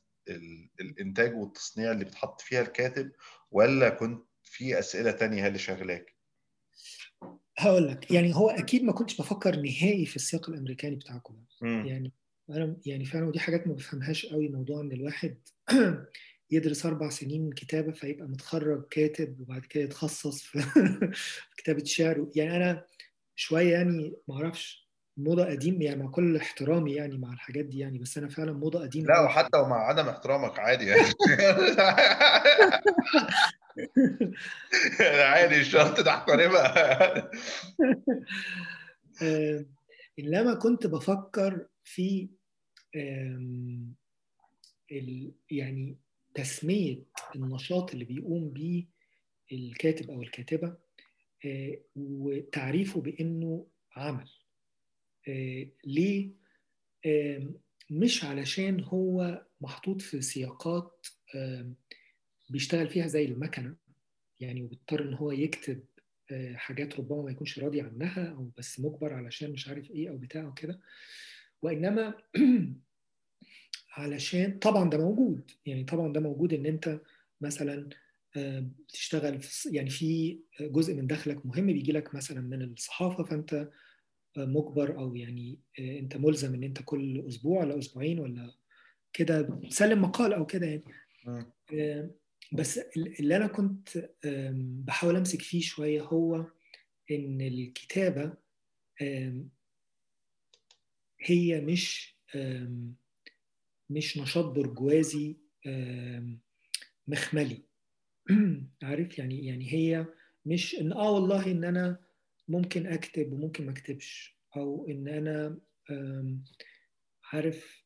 الإنتاج والتصنيع اللي بتحط فيها الكاتب ولا كنت في أسئلة تانية هي اللي شغلاك؟ هقول لك يعني هو أكيد ما كنتش بفكر نهائي في السياق الأمريكاني بتاعكم يعني أنا يعني فعلا ودي حاجات ما بفهمهاش قوي موضوع إن الواحد يدرس أربع سنين كتابة فيبقى متخرج كاتب وبعد كده يتخصص في كتابة شعر. يعني أنا شوية يعني ما أعرفش موضة قديم يعني مع كل احترامي يعني مع الحاجات دي يعني بس أنا فعلا موضة قديمة لا وحتى ومع عدم احترامك عادي يعني. عادي الشرط تحترمها. إنما كنت بفكر في يعني تسمية النشاط اللي بيقوم بيه الكاتب أو الكاتبة وتعريفه بإنه عمل. ليه؟ مش علشان هو محطوط في سياقات بيشتغل فيها زي المكنة يعني وبيضطر إن هو يكتب حاجات ربما ما يكونش راضي عنها أو بس مجبر علشان مش عارف إيه أو بتاع أو كده. وإنما علشان طبعا ده موجود. يعني طبعا ده موجود إن أنت مثلا بتشتغل في يعني في جزء من دخلك مهم بيجي لك مثلا من الصحافة فأنت مجبر أو يعني أنت ملزم إن أنت كل أسبوع ولا أسبوعين ولا كده تسلم مقال أو كده يعني. بس اللي أنا كنت بحاول أمسك فيه شوية هو إن الكتابة هي مش مش نشاط برجوازي مخملي. عارف؟ يعني يعني هي مش إن آه والله إن أنا ممكن أكتب وممكن ما أكتبش أو إن أنا عارف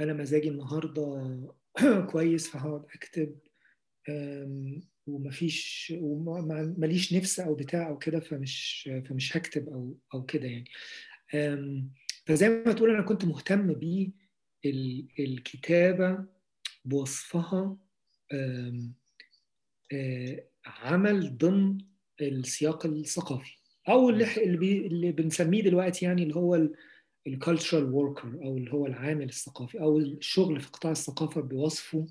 أنا مزاجي النهارده كويس فهقعد أكتب ومفيش وماليش نفس أو بتاع أو كده فمش فمش هكتب أو أو كده يعني. فزي ما تقول أنا كنت مهتم بالكتابه بوصفها عمل ضمن السياق الثقافي أو اللي اللي, اللي بنسميه دلوقتي يعني اللي هو ال cultural worker أو اللي هو العامل الثقافي أو الشغل في قطاع الثقافة بوصفه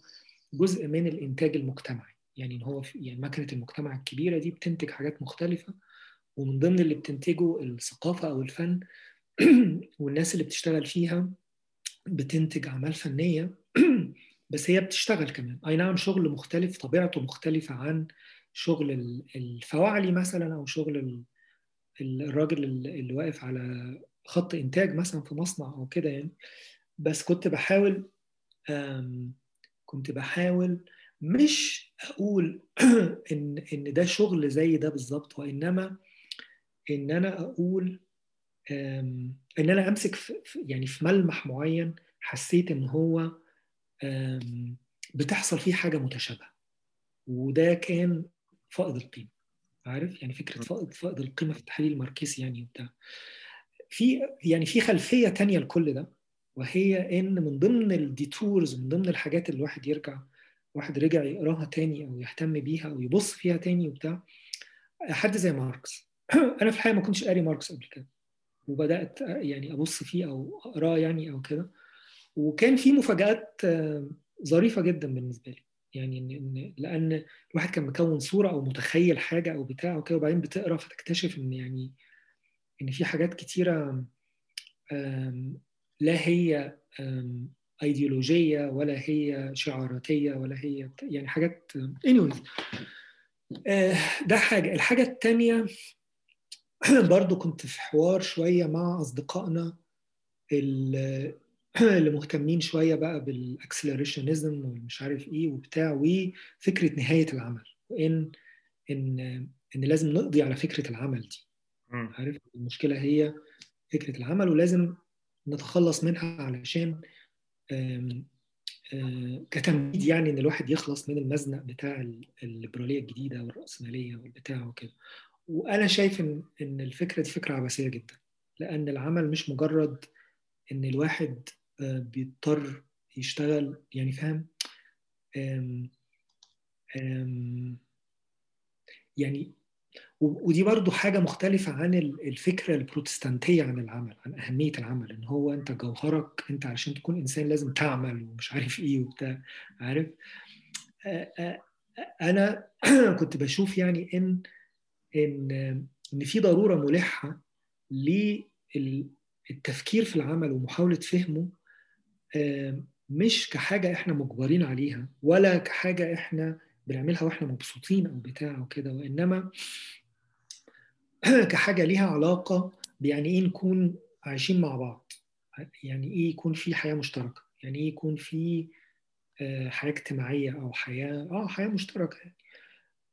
جزء من الإنتاج المجتمعي. يعني إن هو يعني مكنة المجتمع الكبيرة دي بتنتج حاجات مختلفة ومن ضمن اللي بتنتجه الثقافة أو الفن والناس اللي بتشتغل فيها بتنتج أعمال فنية بس هي بتشتغل كمان. أي نعم شغل مختلف طبيعته مختلفة عن شغل الفواعلي مثلا أو شغل الراجل اللي واقف على خط إنتاج مثلا في مصنع أو كده يعني. بس كنت بحاول كنت بحاول مش أقول إن إن ده شغل زي ده بالظبط وإنما إن أنا أقول إن أنا أمسك في يعني في ملمح معين حسيت إن هو بتحصل فيه حاجة متشابهة. وده كان فائض القيمة عارف؟ يعني فكرة فائض فائض القيمة في التحليل الماركسي يعني وبتاع. في يعني في خلفية تانية لكل ده وهي إن من ضمن ال detours من ضمن الحاجات اللي الواحد يرجع واحد رجع يقراها تاني أو يهتم بيها أو يبص فيها تاني وبتاع حد زي ماركس. أنا في الحقيقة ما كنتش قاري ماركس قبل كده. وبدأت يعني أبص فيه أو أقرأه يعني أو كده. وكان في مفاجآت ظريفة جدا بالنسبة لي. يعني إن لأن الواحد كان مكون صورة أو متخيل حاجة أو بتاع وكده وبعدين بتقرأ فتكتشف إن يعني إن في حاجات كتيرة لا هي ايديولوجيه ولا هي شعاراتية ولا هي يعني حاجات anyways. ده حاجة. الحاجة الثانية برضو كنت في حوار شوية مع أصدقائنا اللي مهتمين شوية بقى بالاكسلريشنزم ومش عارف إيه وبتاع وفكرة نهاية العمل وان ان إن لازم نقضي على فكرة العمل دي. عارف؟ المشكلة هي فكرة العمل ولازم نتخلص منها علشان آم آم كتمهيد يعني إن الواحد يخلص من المزنق بتاع الليبراليه الجديدة والرأسمالية والبتاع وكده. وأنا شايف إن إن الفكرة دي فكرة عبثيه جدا لأن العمل مش مجرد إن الواحد بيضطر يشتغل يعني فاهم؟ يعني ودي برضو حاجة مختلفة عن الفكرة البروتستانتية عن العمل عن أهمية العمل إن هو أنت جوهرك أنت علشان تكون إنسان لازم تعمل ومش عارف إيه وبتاع عارف؟ أنا كنت بشوف يعني إن إن إن في ضرورة ملحة للتفكير في العمل ومحاولة فهمه مش كحاجة إحنا مجبرين عليها ولا كحاجة إحنا بنعملها وإحنا مبسوطين أو بتاع وكده وإنما كحاجة ليها علاقة بيعني إيه نكون عايشين مع بعض يعني إيه يكون في حياة مشتركة يعني إيه يكون في حياة اجتماعية أو حياة آه حياة مشتركة يعني.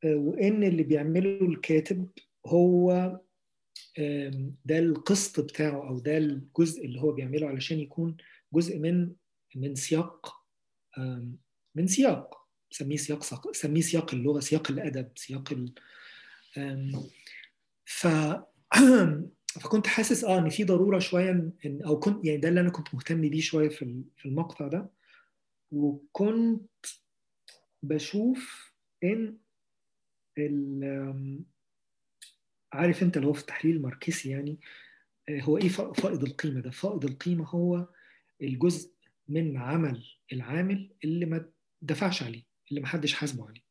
وإن اللي بيعمله الكاتب هو ده القسط بتاعه أو ده الجزء اللي هو بيعمله علشان يكون جزء من من سياق من سياق سميه سياق سميه سياق اللغة سياق الأدب سياق ال ف فكنت حاسس آه إن في ضرورة شوية إن أو كنت يعني ده اللي أنا كنت مهتم بيه شوية في في المقطع ده. وكنت بشوف إن عارف انت اللي هو في التحليل الماركسي يعني هو إيه فائض القيمة ده؟ فائض القيمة هو الجزء من عمل العامل اللي ما دفعش عليه اللي ما حدش حاسبه عليه.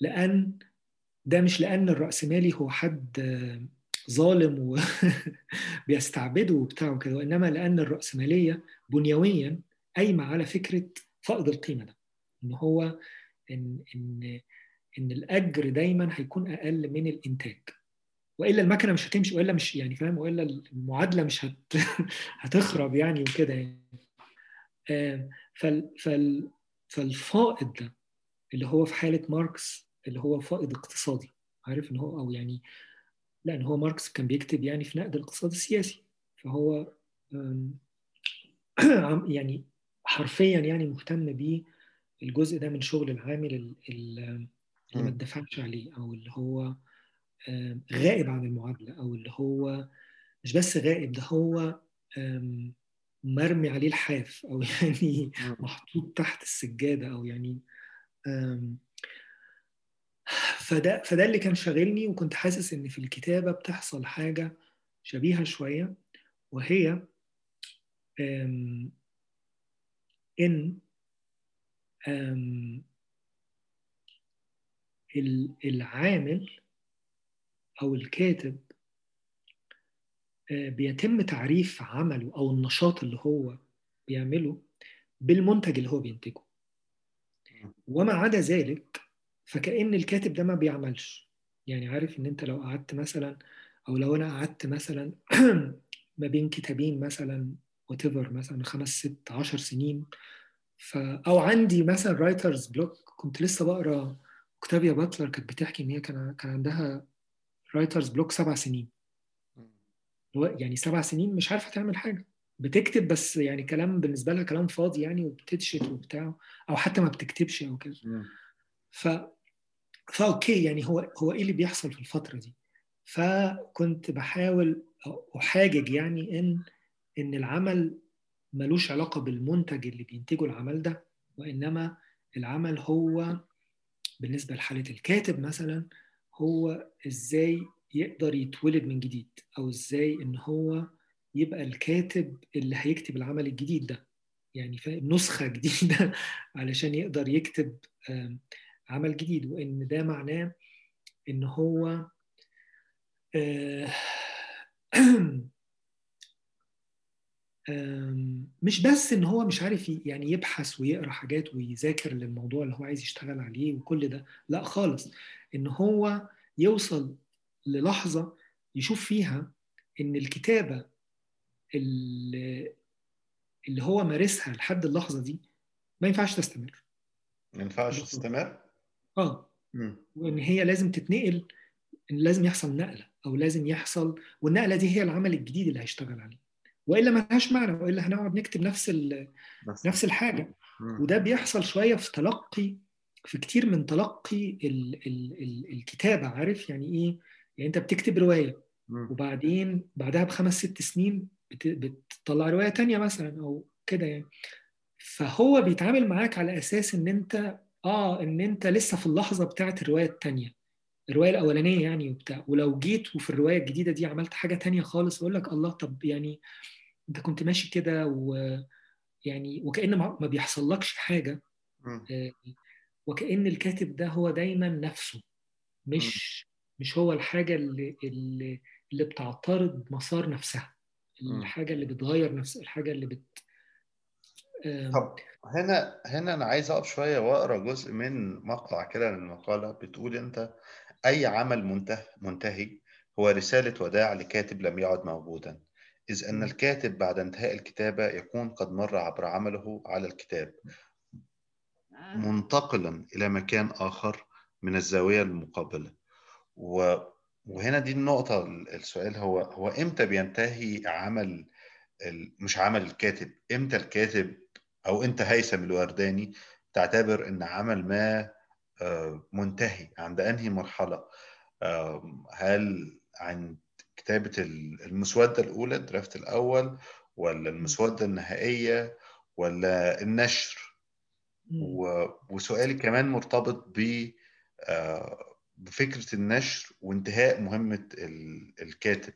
لأن ده مش لأن الرأسمالي هو حد ظالم وبيستعبده وبتاع وكده وإنما لأن الرأسمالية بنيويا قايمة على فكرة فائض القيمة ده إن هو ان إن إن الأجر دايما هيكون أقل من الإنتاج. وإلا المكنة مش هتمشي وإلا مش يعني فاهم وإلا المعادلة مش هت هتخرب يعني وكده يعني. فال فال فالفائض ده اللي هو في حالة ماركس اللي هو فائض اقتصادي عارف إن هو أو يعني لأن هو ماركس كان بيكتب يعني في نقد الاقتصاد السياسي. فهو يعني حرفيا يعني مهتم بيه الجزء ده من شغل العامل اللي ما اتدفعش عليه أو اللي هو غائب عن المعادلة أو اللي هو مش بس غائب ده هو مرمي عليه الحاف أو يعني محطوط تحت السجادة أو يعني فده فده اللي كان شاغلني وكنت حاسس إن في الكتابة بتحصل حاجة شبيهة شوية وهي إن العامل أو الكاتب بيتم تعريف عمله أو النشاط اللي هو بيعمله بالمنتج اللي هو بينتجه. وما عدا ذلك فكأن الكاتب ده ما بيعملش. يعني عارف إن أنت لو قعدت مثلا أو لو أنا قعدت مثلا ما بين كتابين مثلا what مثلا خمس ست عشر سنين ف أو عندي مثلا writer's block كنت لسه بقرأ أوكتافيا باتلر كانت بتحكي إن هي كان كان عندها writer's block سبع سنين. يعني سبع سنين مش عارفة تعمل حاجة. بتكتب بس يعني كلام بالنسبة لها كلام فاضي يعني وبتدشت وبتاع أو حتى ما بتكتبش أو كده. ف فاوكي يعني هو هو إيه اللي بيحصل في الفترة دي؟ فكنت بحاول أحاجج يعني إن إن العمل ملوش علاقة بالمنتج اللي بينتجه العمل ده وإنما العمل هو بالنسبة لحالة الكاتب مثلا هو إزاي يقدر يتولد من جديد أو إزاي إن هو يبقى الكاتب اللي هيكتب العمل الجديد ده. يعني نسخة جديدة علشان يقدر يكتب عمل جديد. وإن ده معناه إن هو مش بس إن هو مش عارف يعني يبحث ويقرأ حاجات ويذاكر للموضوع اللي هو عايز يشتغل عليه وكل ده لا خالص. إن هو يوصل للحظة يشوف فيها إن الكتابة اللي, اللي هو مارسها لحد اللحظة دي ما ينفعش تستمر. ما ينفعش تستمر؟ آه. وإن هي لازم تتنقل إن لازم يحصل نقلة أو لازم يحصل والنقلة دي هي العمل الجديد اللي هيشتغل عليه. وإلا ما لهاش معنى وإلا هنقعد نكتب نفس نفس الحاجة. وده بيحصل شوية في تلقي في كتير من تلقي ال ال ال الكتابة عارف؟ يعني إيه؟ يعني أنت بتكتب رواية وبعدين بعدها بخمس ست سنين بتطلع رواية تانية مثلا أو كده يعني. فهو بيتعامل معاك على أساس إن أنت آه إن أنت لسه في اللحظة بتاعت الرواية الثانية الرواية الأولانية يعني وبتاع. ولو جيت وفي الرواية الجديدة دي عملت حاجة تانية خالص أقول لك الله طب يعني انت كنت ماشي كده ويعني وكأن ما بيحصلكش حاجة. آه، وكأن الكاتب ده هو دايما نفسه مش مش هو الحاجة اللي اللي, اللي بتعترض مسار نفسها. الحاجة اللي بتغير نفس الحاجة اللي بت طب هنا هنا أنا عايز أقف شوية وأقرأ جزء من مقطع كده من المقالة بتقول أنت أي عمل منتهي منتهي هو رسالة وداع لكاتب لم يعد موجودا أن مم. الكاتب بعد انتهاء الكتابة يكون قد مر عبر عمله على الكتاب. منتقلا إلى مكان آخر من الزاوية المقابلة. و وهنا دي النقطة السؤال هو هو إمتى بينتهي عمل ال- مش عمل الكاتب إمتى الكاتب أو انت هيثم الورداني تعتبر إن عمل ما آه، منتهي عند أنهي مرحلة؟ هل عند كتابة ال- المسودة الأولى الدرافت الأول ولا المسودة النهائية ولا النشر؟ وسؤالي كمان مرتبط ب آه، بفكرة النشر وانتهاء مهمة ال- الكاتب.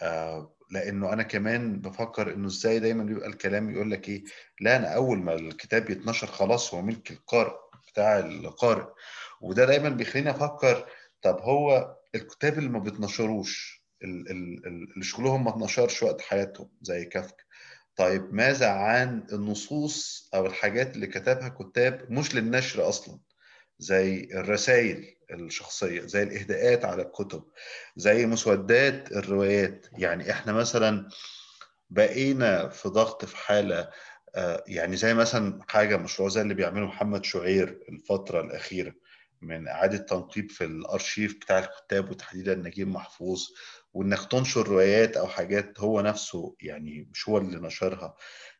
آه، لأنه أنا كمان بفكر إنه إزاي دايما بيبقى الكلام يقول لك إيه لا أنا أول ما الكتاب يتنشر خلاص هو ملك القارئ بتاع القارئ. وده دايما بيخليني أفكر طب هو الكتاب اللي ما بيتنشروش اللي شغلهم ما اتنشرش وقت حياتهم زي كافكا طيب ماذا عن النصوص أو الحاجات اللي كتبها كتاب مش للنشر أصلا؟ زي الرسائل الشخصية زي الإهداءات على الكتب زي مسودات الروايات. يعني إحنا مثلا بقينا في ضغط في حالة آه، يعني زي مثلا حاجة مشروع زي اللي بيعمله محمد شعير الفترة الأخيرة من إعادة تنقيب في الأرشيف بتاع الكتاب وتحديدا نجيب محفوظ وإنك تنشر روايات أو حاجات هو نفسه يعني مش هو اللي نشرها.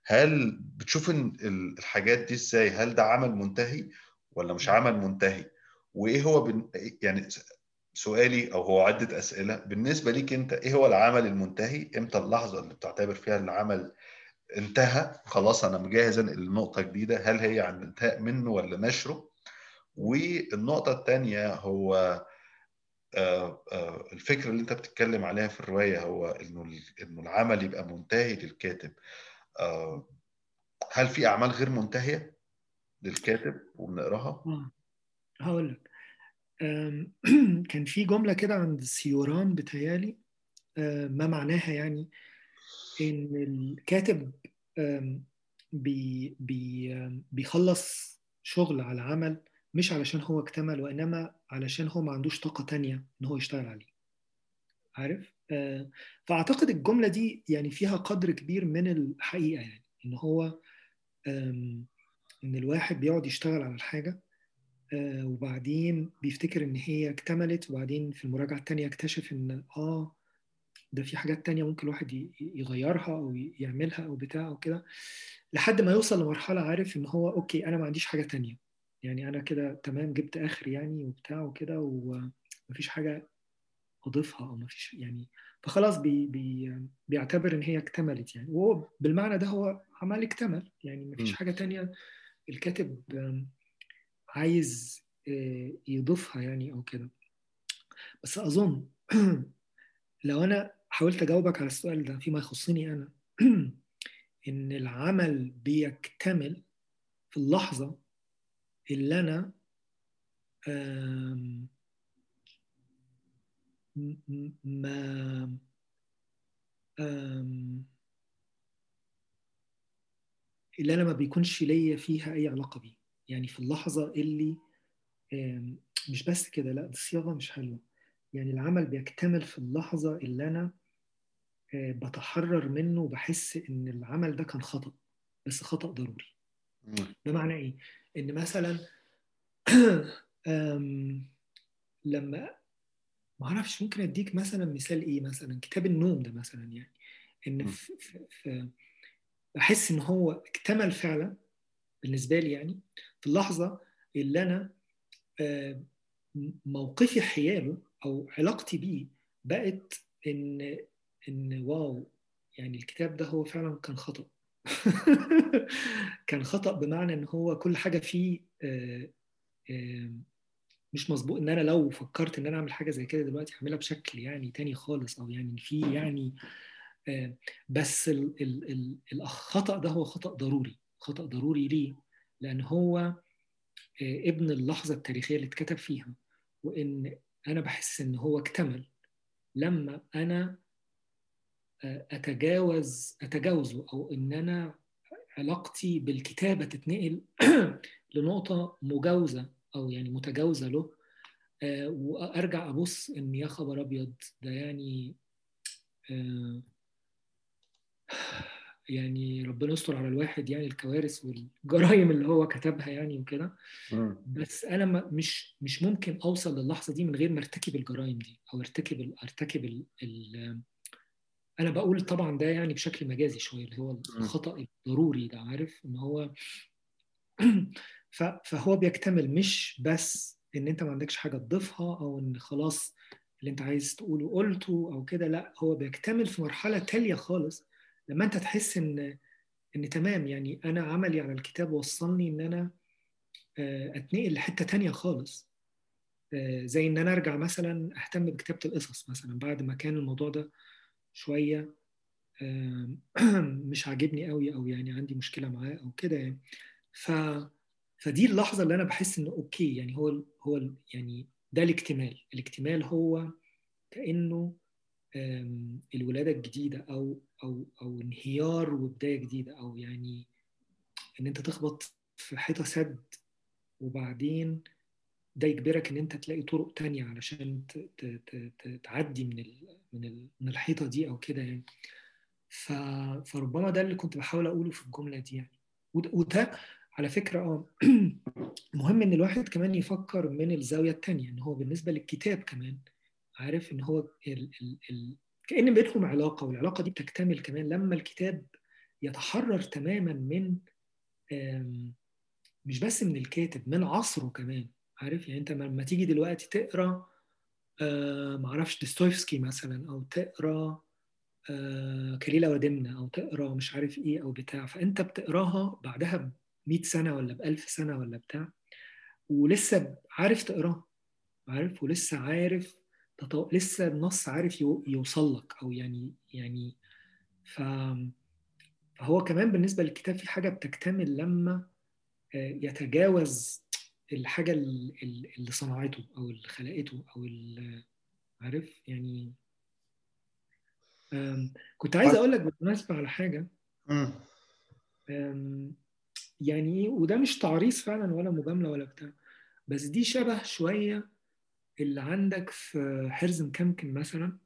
هل بتشوف إن ال- الحاجات دي إزاي؟ هل ده عمل منتهي ولا مش عمل منتهي؟ وإيه هو بن... يعني سؤالي أو هو عدة أسئلة. بالنسبة ليك أنت إيه هو العمل المنتهي؟ إمتى اللحظة اللي بتعتبر فيها العمل انتهى؟ خلاص أنا مجهز انقل لنقطه جديده هل هي عن انتهاء منه ولا نشره؟ والنقطة الثانية هو الفكرة اللي انت بتتكلم عليها في الرواية هو انه انه العمل يبقى منتهي للكاتب. آه، هل في أعمال غير منتهية للكاتب وبنقراها؟ آه. هقول لك. كان في جملة كده عند سيوران بتهيألي آه، ما معناها يعني إن الكاتب بي بي بيخلص شغل على عمل مش علشان هو اكتمل وإنما علشان هو ما عندوش طاقة تانية إن هو يشتغل عليه. عارف؟ آه، فأعتقد الجملة دي يعني فيها قدر كبير من الحقيقة يعني إن هو إن الواحد بيقعد يشتغل على الحاجة آه، وبعدين بيفتكر إن هي اكتملت وبعدين في المراجعة التانية يكتشف إن آه ده في حاجات تانية ممكن الواحد يغيرها أو يعملها أو بتاع أو كده لحد ما يوصل لمرحلة عارف إن هو okay أنا ما عنديش حاجة تانية. يعني أنا كده تمام جبت آخر يعني وبتاع وكده ومفيش حاجة أضيفها أو مفيش يعني فخلاص بي بي بيعتبر إن هي اكتملت يعني وهو بالمعنى ده هو عمل اكتمل يعني مفيش. حاجة تانية الكاتب عايز آه، يضيفها يعني أو كده بس أظن لو أنا حاولت أجاوبك على السؤال ده فيما يخصني أنا إن العمل بيكتمل في اللحظة اللي أنا ما اللي أنا ما بيكونش ليا فيها أي علاقة بيه. يعني في اللحظة اللي مش بس كده لا دي الصياغه مش حلوة. يعني العمل بيكتمل في اللحظة اللي أنا آه، بتحرر منه وبحس إن العمل ده كان خطأ بس خطأ ضروري. بمعنى إيه؟ إن مثلا لما ما أعرفش ممكن أديك مثلا مثال إيه مثلا؟ كتاب النوم ده مثلا يعني. إن م. في في في بحس إن هو اكتمل فعلا بالنسبة لي يعني. في اللحظة اللي أنا آه، موقفي حياله أو علاقتي بيه بقت إن إن واو يعني الكتاب ده هو فعلا كان خطأ. كان خطأ بمعنى إن هو كل حاجة فيه آه، آه، مش مظبوط. إن أنا لو فكرت إن أنا أعمل حاجة زي كده دلوقتي هعملها بشكل يعني تاني خالص أو يعني في يعني آه، بس ال ال ال الخطا ده هو خطأ ضروري. خطأ ضروري ليه؟ لأن هو ابن اللحظة التاريخية اللي اتكتب فيها. وإن أنا بحس إن هو اكتمل لما أنا أتجاوز اتجاوزه أو إن أنا علاقتي بالكتابة تتنقل لنقطة مجاوزة أو يعني متجاوزة له آه، وأرجع أبص إن يا خبر أبيض ده يعني آه، يعني ربنا يستر على الواحد يعني الكوارث والجرائم اللي هو كتبها يعني وكده. بس أنا مش مش ممكن أوصل للحظة دي من غير ما أرتكب الجرائم دي أو أرتكب أرتكب ال ال أنا بقول طبعا ده يعني بشكل مجازي شوية اللي هو الخطأ الضروري ده عارف؟ إن هو فهو بيكتمل مش بس إن أنت ما عندكش حاجة تضيفها أو إن خلاص اللي أنت عايز تقوله قلته أو كده لأ هو بيكتمل في مرحلة تالية خالص لما أنت تحس إن إن تمام يعني أنا عملي على الكتاب وصلني إن أنا أتنقل لحتة تانية خالص. زي إن أنا أرجع مثلا أهتم بكتابة القصص مثلا بعد ما كان الموضوع ده شوية مش عاجبني قوي أو يعني عندي مشكلة معاه أو كده يعني. ف فدي اللحظة اللي أنا بحس إنه أوكي يعني هو هو يعني ده الاكتمال. الاكتمال هو كأنه الولادة الجديدة أو أو أو انهيار وبداية جديدة أو يعني إن أنت تخبط في حيطة سد وبعدين ده يجبرك إن أنت تلاقي طرق تانية علشان تعدي من من من الحيطة دي أو كده يعني. فربما ده اللي كنت بحاول أقوله في الجملة دي يعني. وده على فكرة آه مهم إن الواحد كمان يفكر من الزاوية الثانية إن هو بالنسبة للكتاب كمان عارف إن هو ال ال ال كأن بينهم علاقة والعلاقة دي بتكتمل كمان لما الكتاب يتحرر تماما من مش بس من الكاتب من عصره كمان. عارف؟ يعني انت لما تيجي دلوقتي تقرا آه معرفش ديستويفسكي مثلا أو تقرا آه كليله ودمنه أو تقرا مش عارف إيه أو بتاع. فأنت بتقراها بعدها ب 100 سنة ولا ب 1000 سنة ولا بتاع ولسه عارف تقراها عارف؟ ولسه عارف تطو... لسه النص عارف يو... يوصل لك أو يعني يعني ف... فهو كمان بالنسبة للكتاب في حاجة بتكتمل لما يتجاوز الحاجة اللي صنعته أو اللي خلقته أو اللي عارف؟ يعني كنت عايز أقول لك بالمناسبة على حاجة. يعني وده مش تعريض فعلا ولا مجاملة ولا بتاع بس دي شبه شوية اللي عندك في حرز مكمكم مثلا.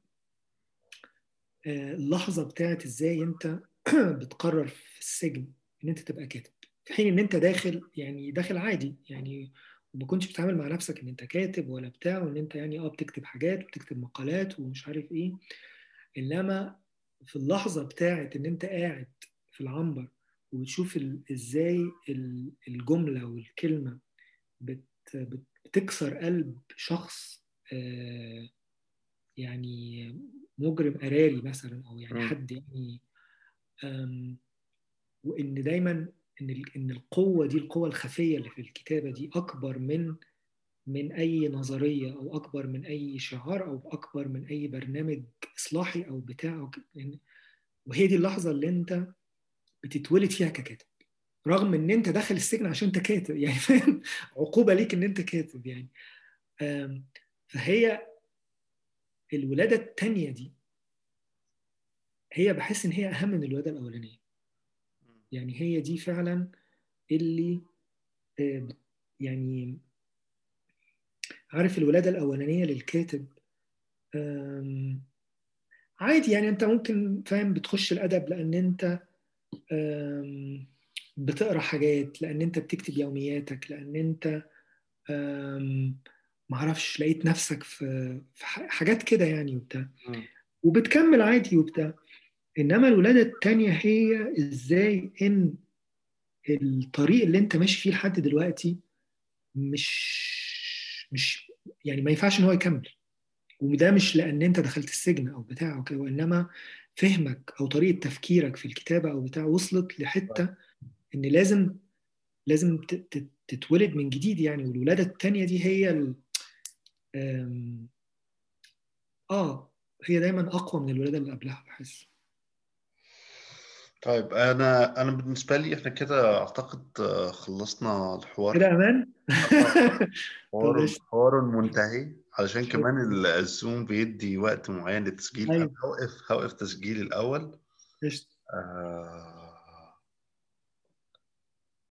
اللحظة بتاعت إزاي أنت بتقرر في السجن إن أنت تبقى كاتب. في حين إن أنت داخل يعني داخل عادي يعني وما كنتش بتتعامل مع نفسك إن أنت كاتب ولا بتاع وإن أنت يعني آه بتكتب حاجات وبتكتب مقالات ومش عارف إيه. إنما في اللحظة بتاعت إن أنت قاعد في العنبر وبتشوف إزاي الجملة والكلمة بت بتكسر قلب شخص آه يعني مجرم قراري مثلا أو يعني حد يعني وإن دايما إن إن القوة دي القوة الخفية اللي في الكتابة دي أكبر من من أي نظرية أو أكبر من أي شعار أو أكبر من أي برنامج إصلاحي أو بتاع أو وهي دي اللحظة اللي أنت بتتولد فيها ككاتب رغم إن أنت داخل السجن عشان أنت كاتب يعني فاهم؟ عقوبة ليك إن أنت كاتب يعني. فهي الولادة الثانية دي هي بحس إن هي أهم من الولادة الأولانية. يعني هي دي فعلا اللي يعني عارف الولادة الأولانية للكاتب عادي يعني أنت ممكن فاهم بتخش الأدب لأن أنت بتقرأ حاجات لأن أنت بتكتب يومياتك لأن أنت معرفش لقيت نفسك في في حاجات كده يعني وبتاع. وبتكمل عادي وبتاع. إنما الولادة الثانية هي إزاي إن الطريق اللي أنت ماشي فيه لحد دلوقتي مش مش يعني ما ينفعش إن هو يكمل. وده مش لأن أنت دخلت السجن أو بتاع أو كده وإنما فهمك أو طريقة تفكيرك في الكتابة أو بتاع وصلت لحتة إن لازم لازم تتولد من جديد يعني. والولادة الثانية دي هي آه هي دايما أقوى من الولادة اللي قبلها بحس. طيب أنا أنا بالنسبة لي إحنا كده أعتقد آه، خلصنا الحوار كده أمان حوار. حوار منتهي علشان. كمان ال- الزوم بيدي وقت معين للتسجيل أيوة. أنا هوقف هوقف تسجيل الأول قشطة. آه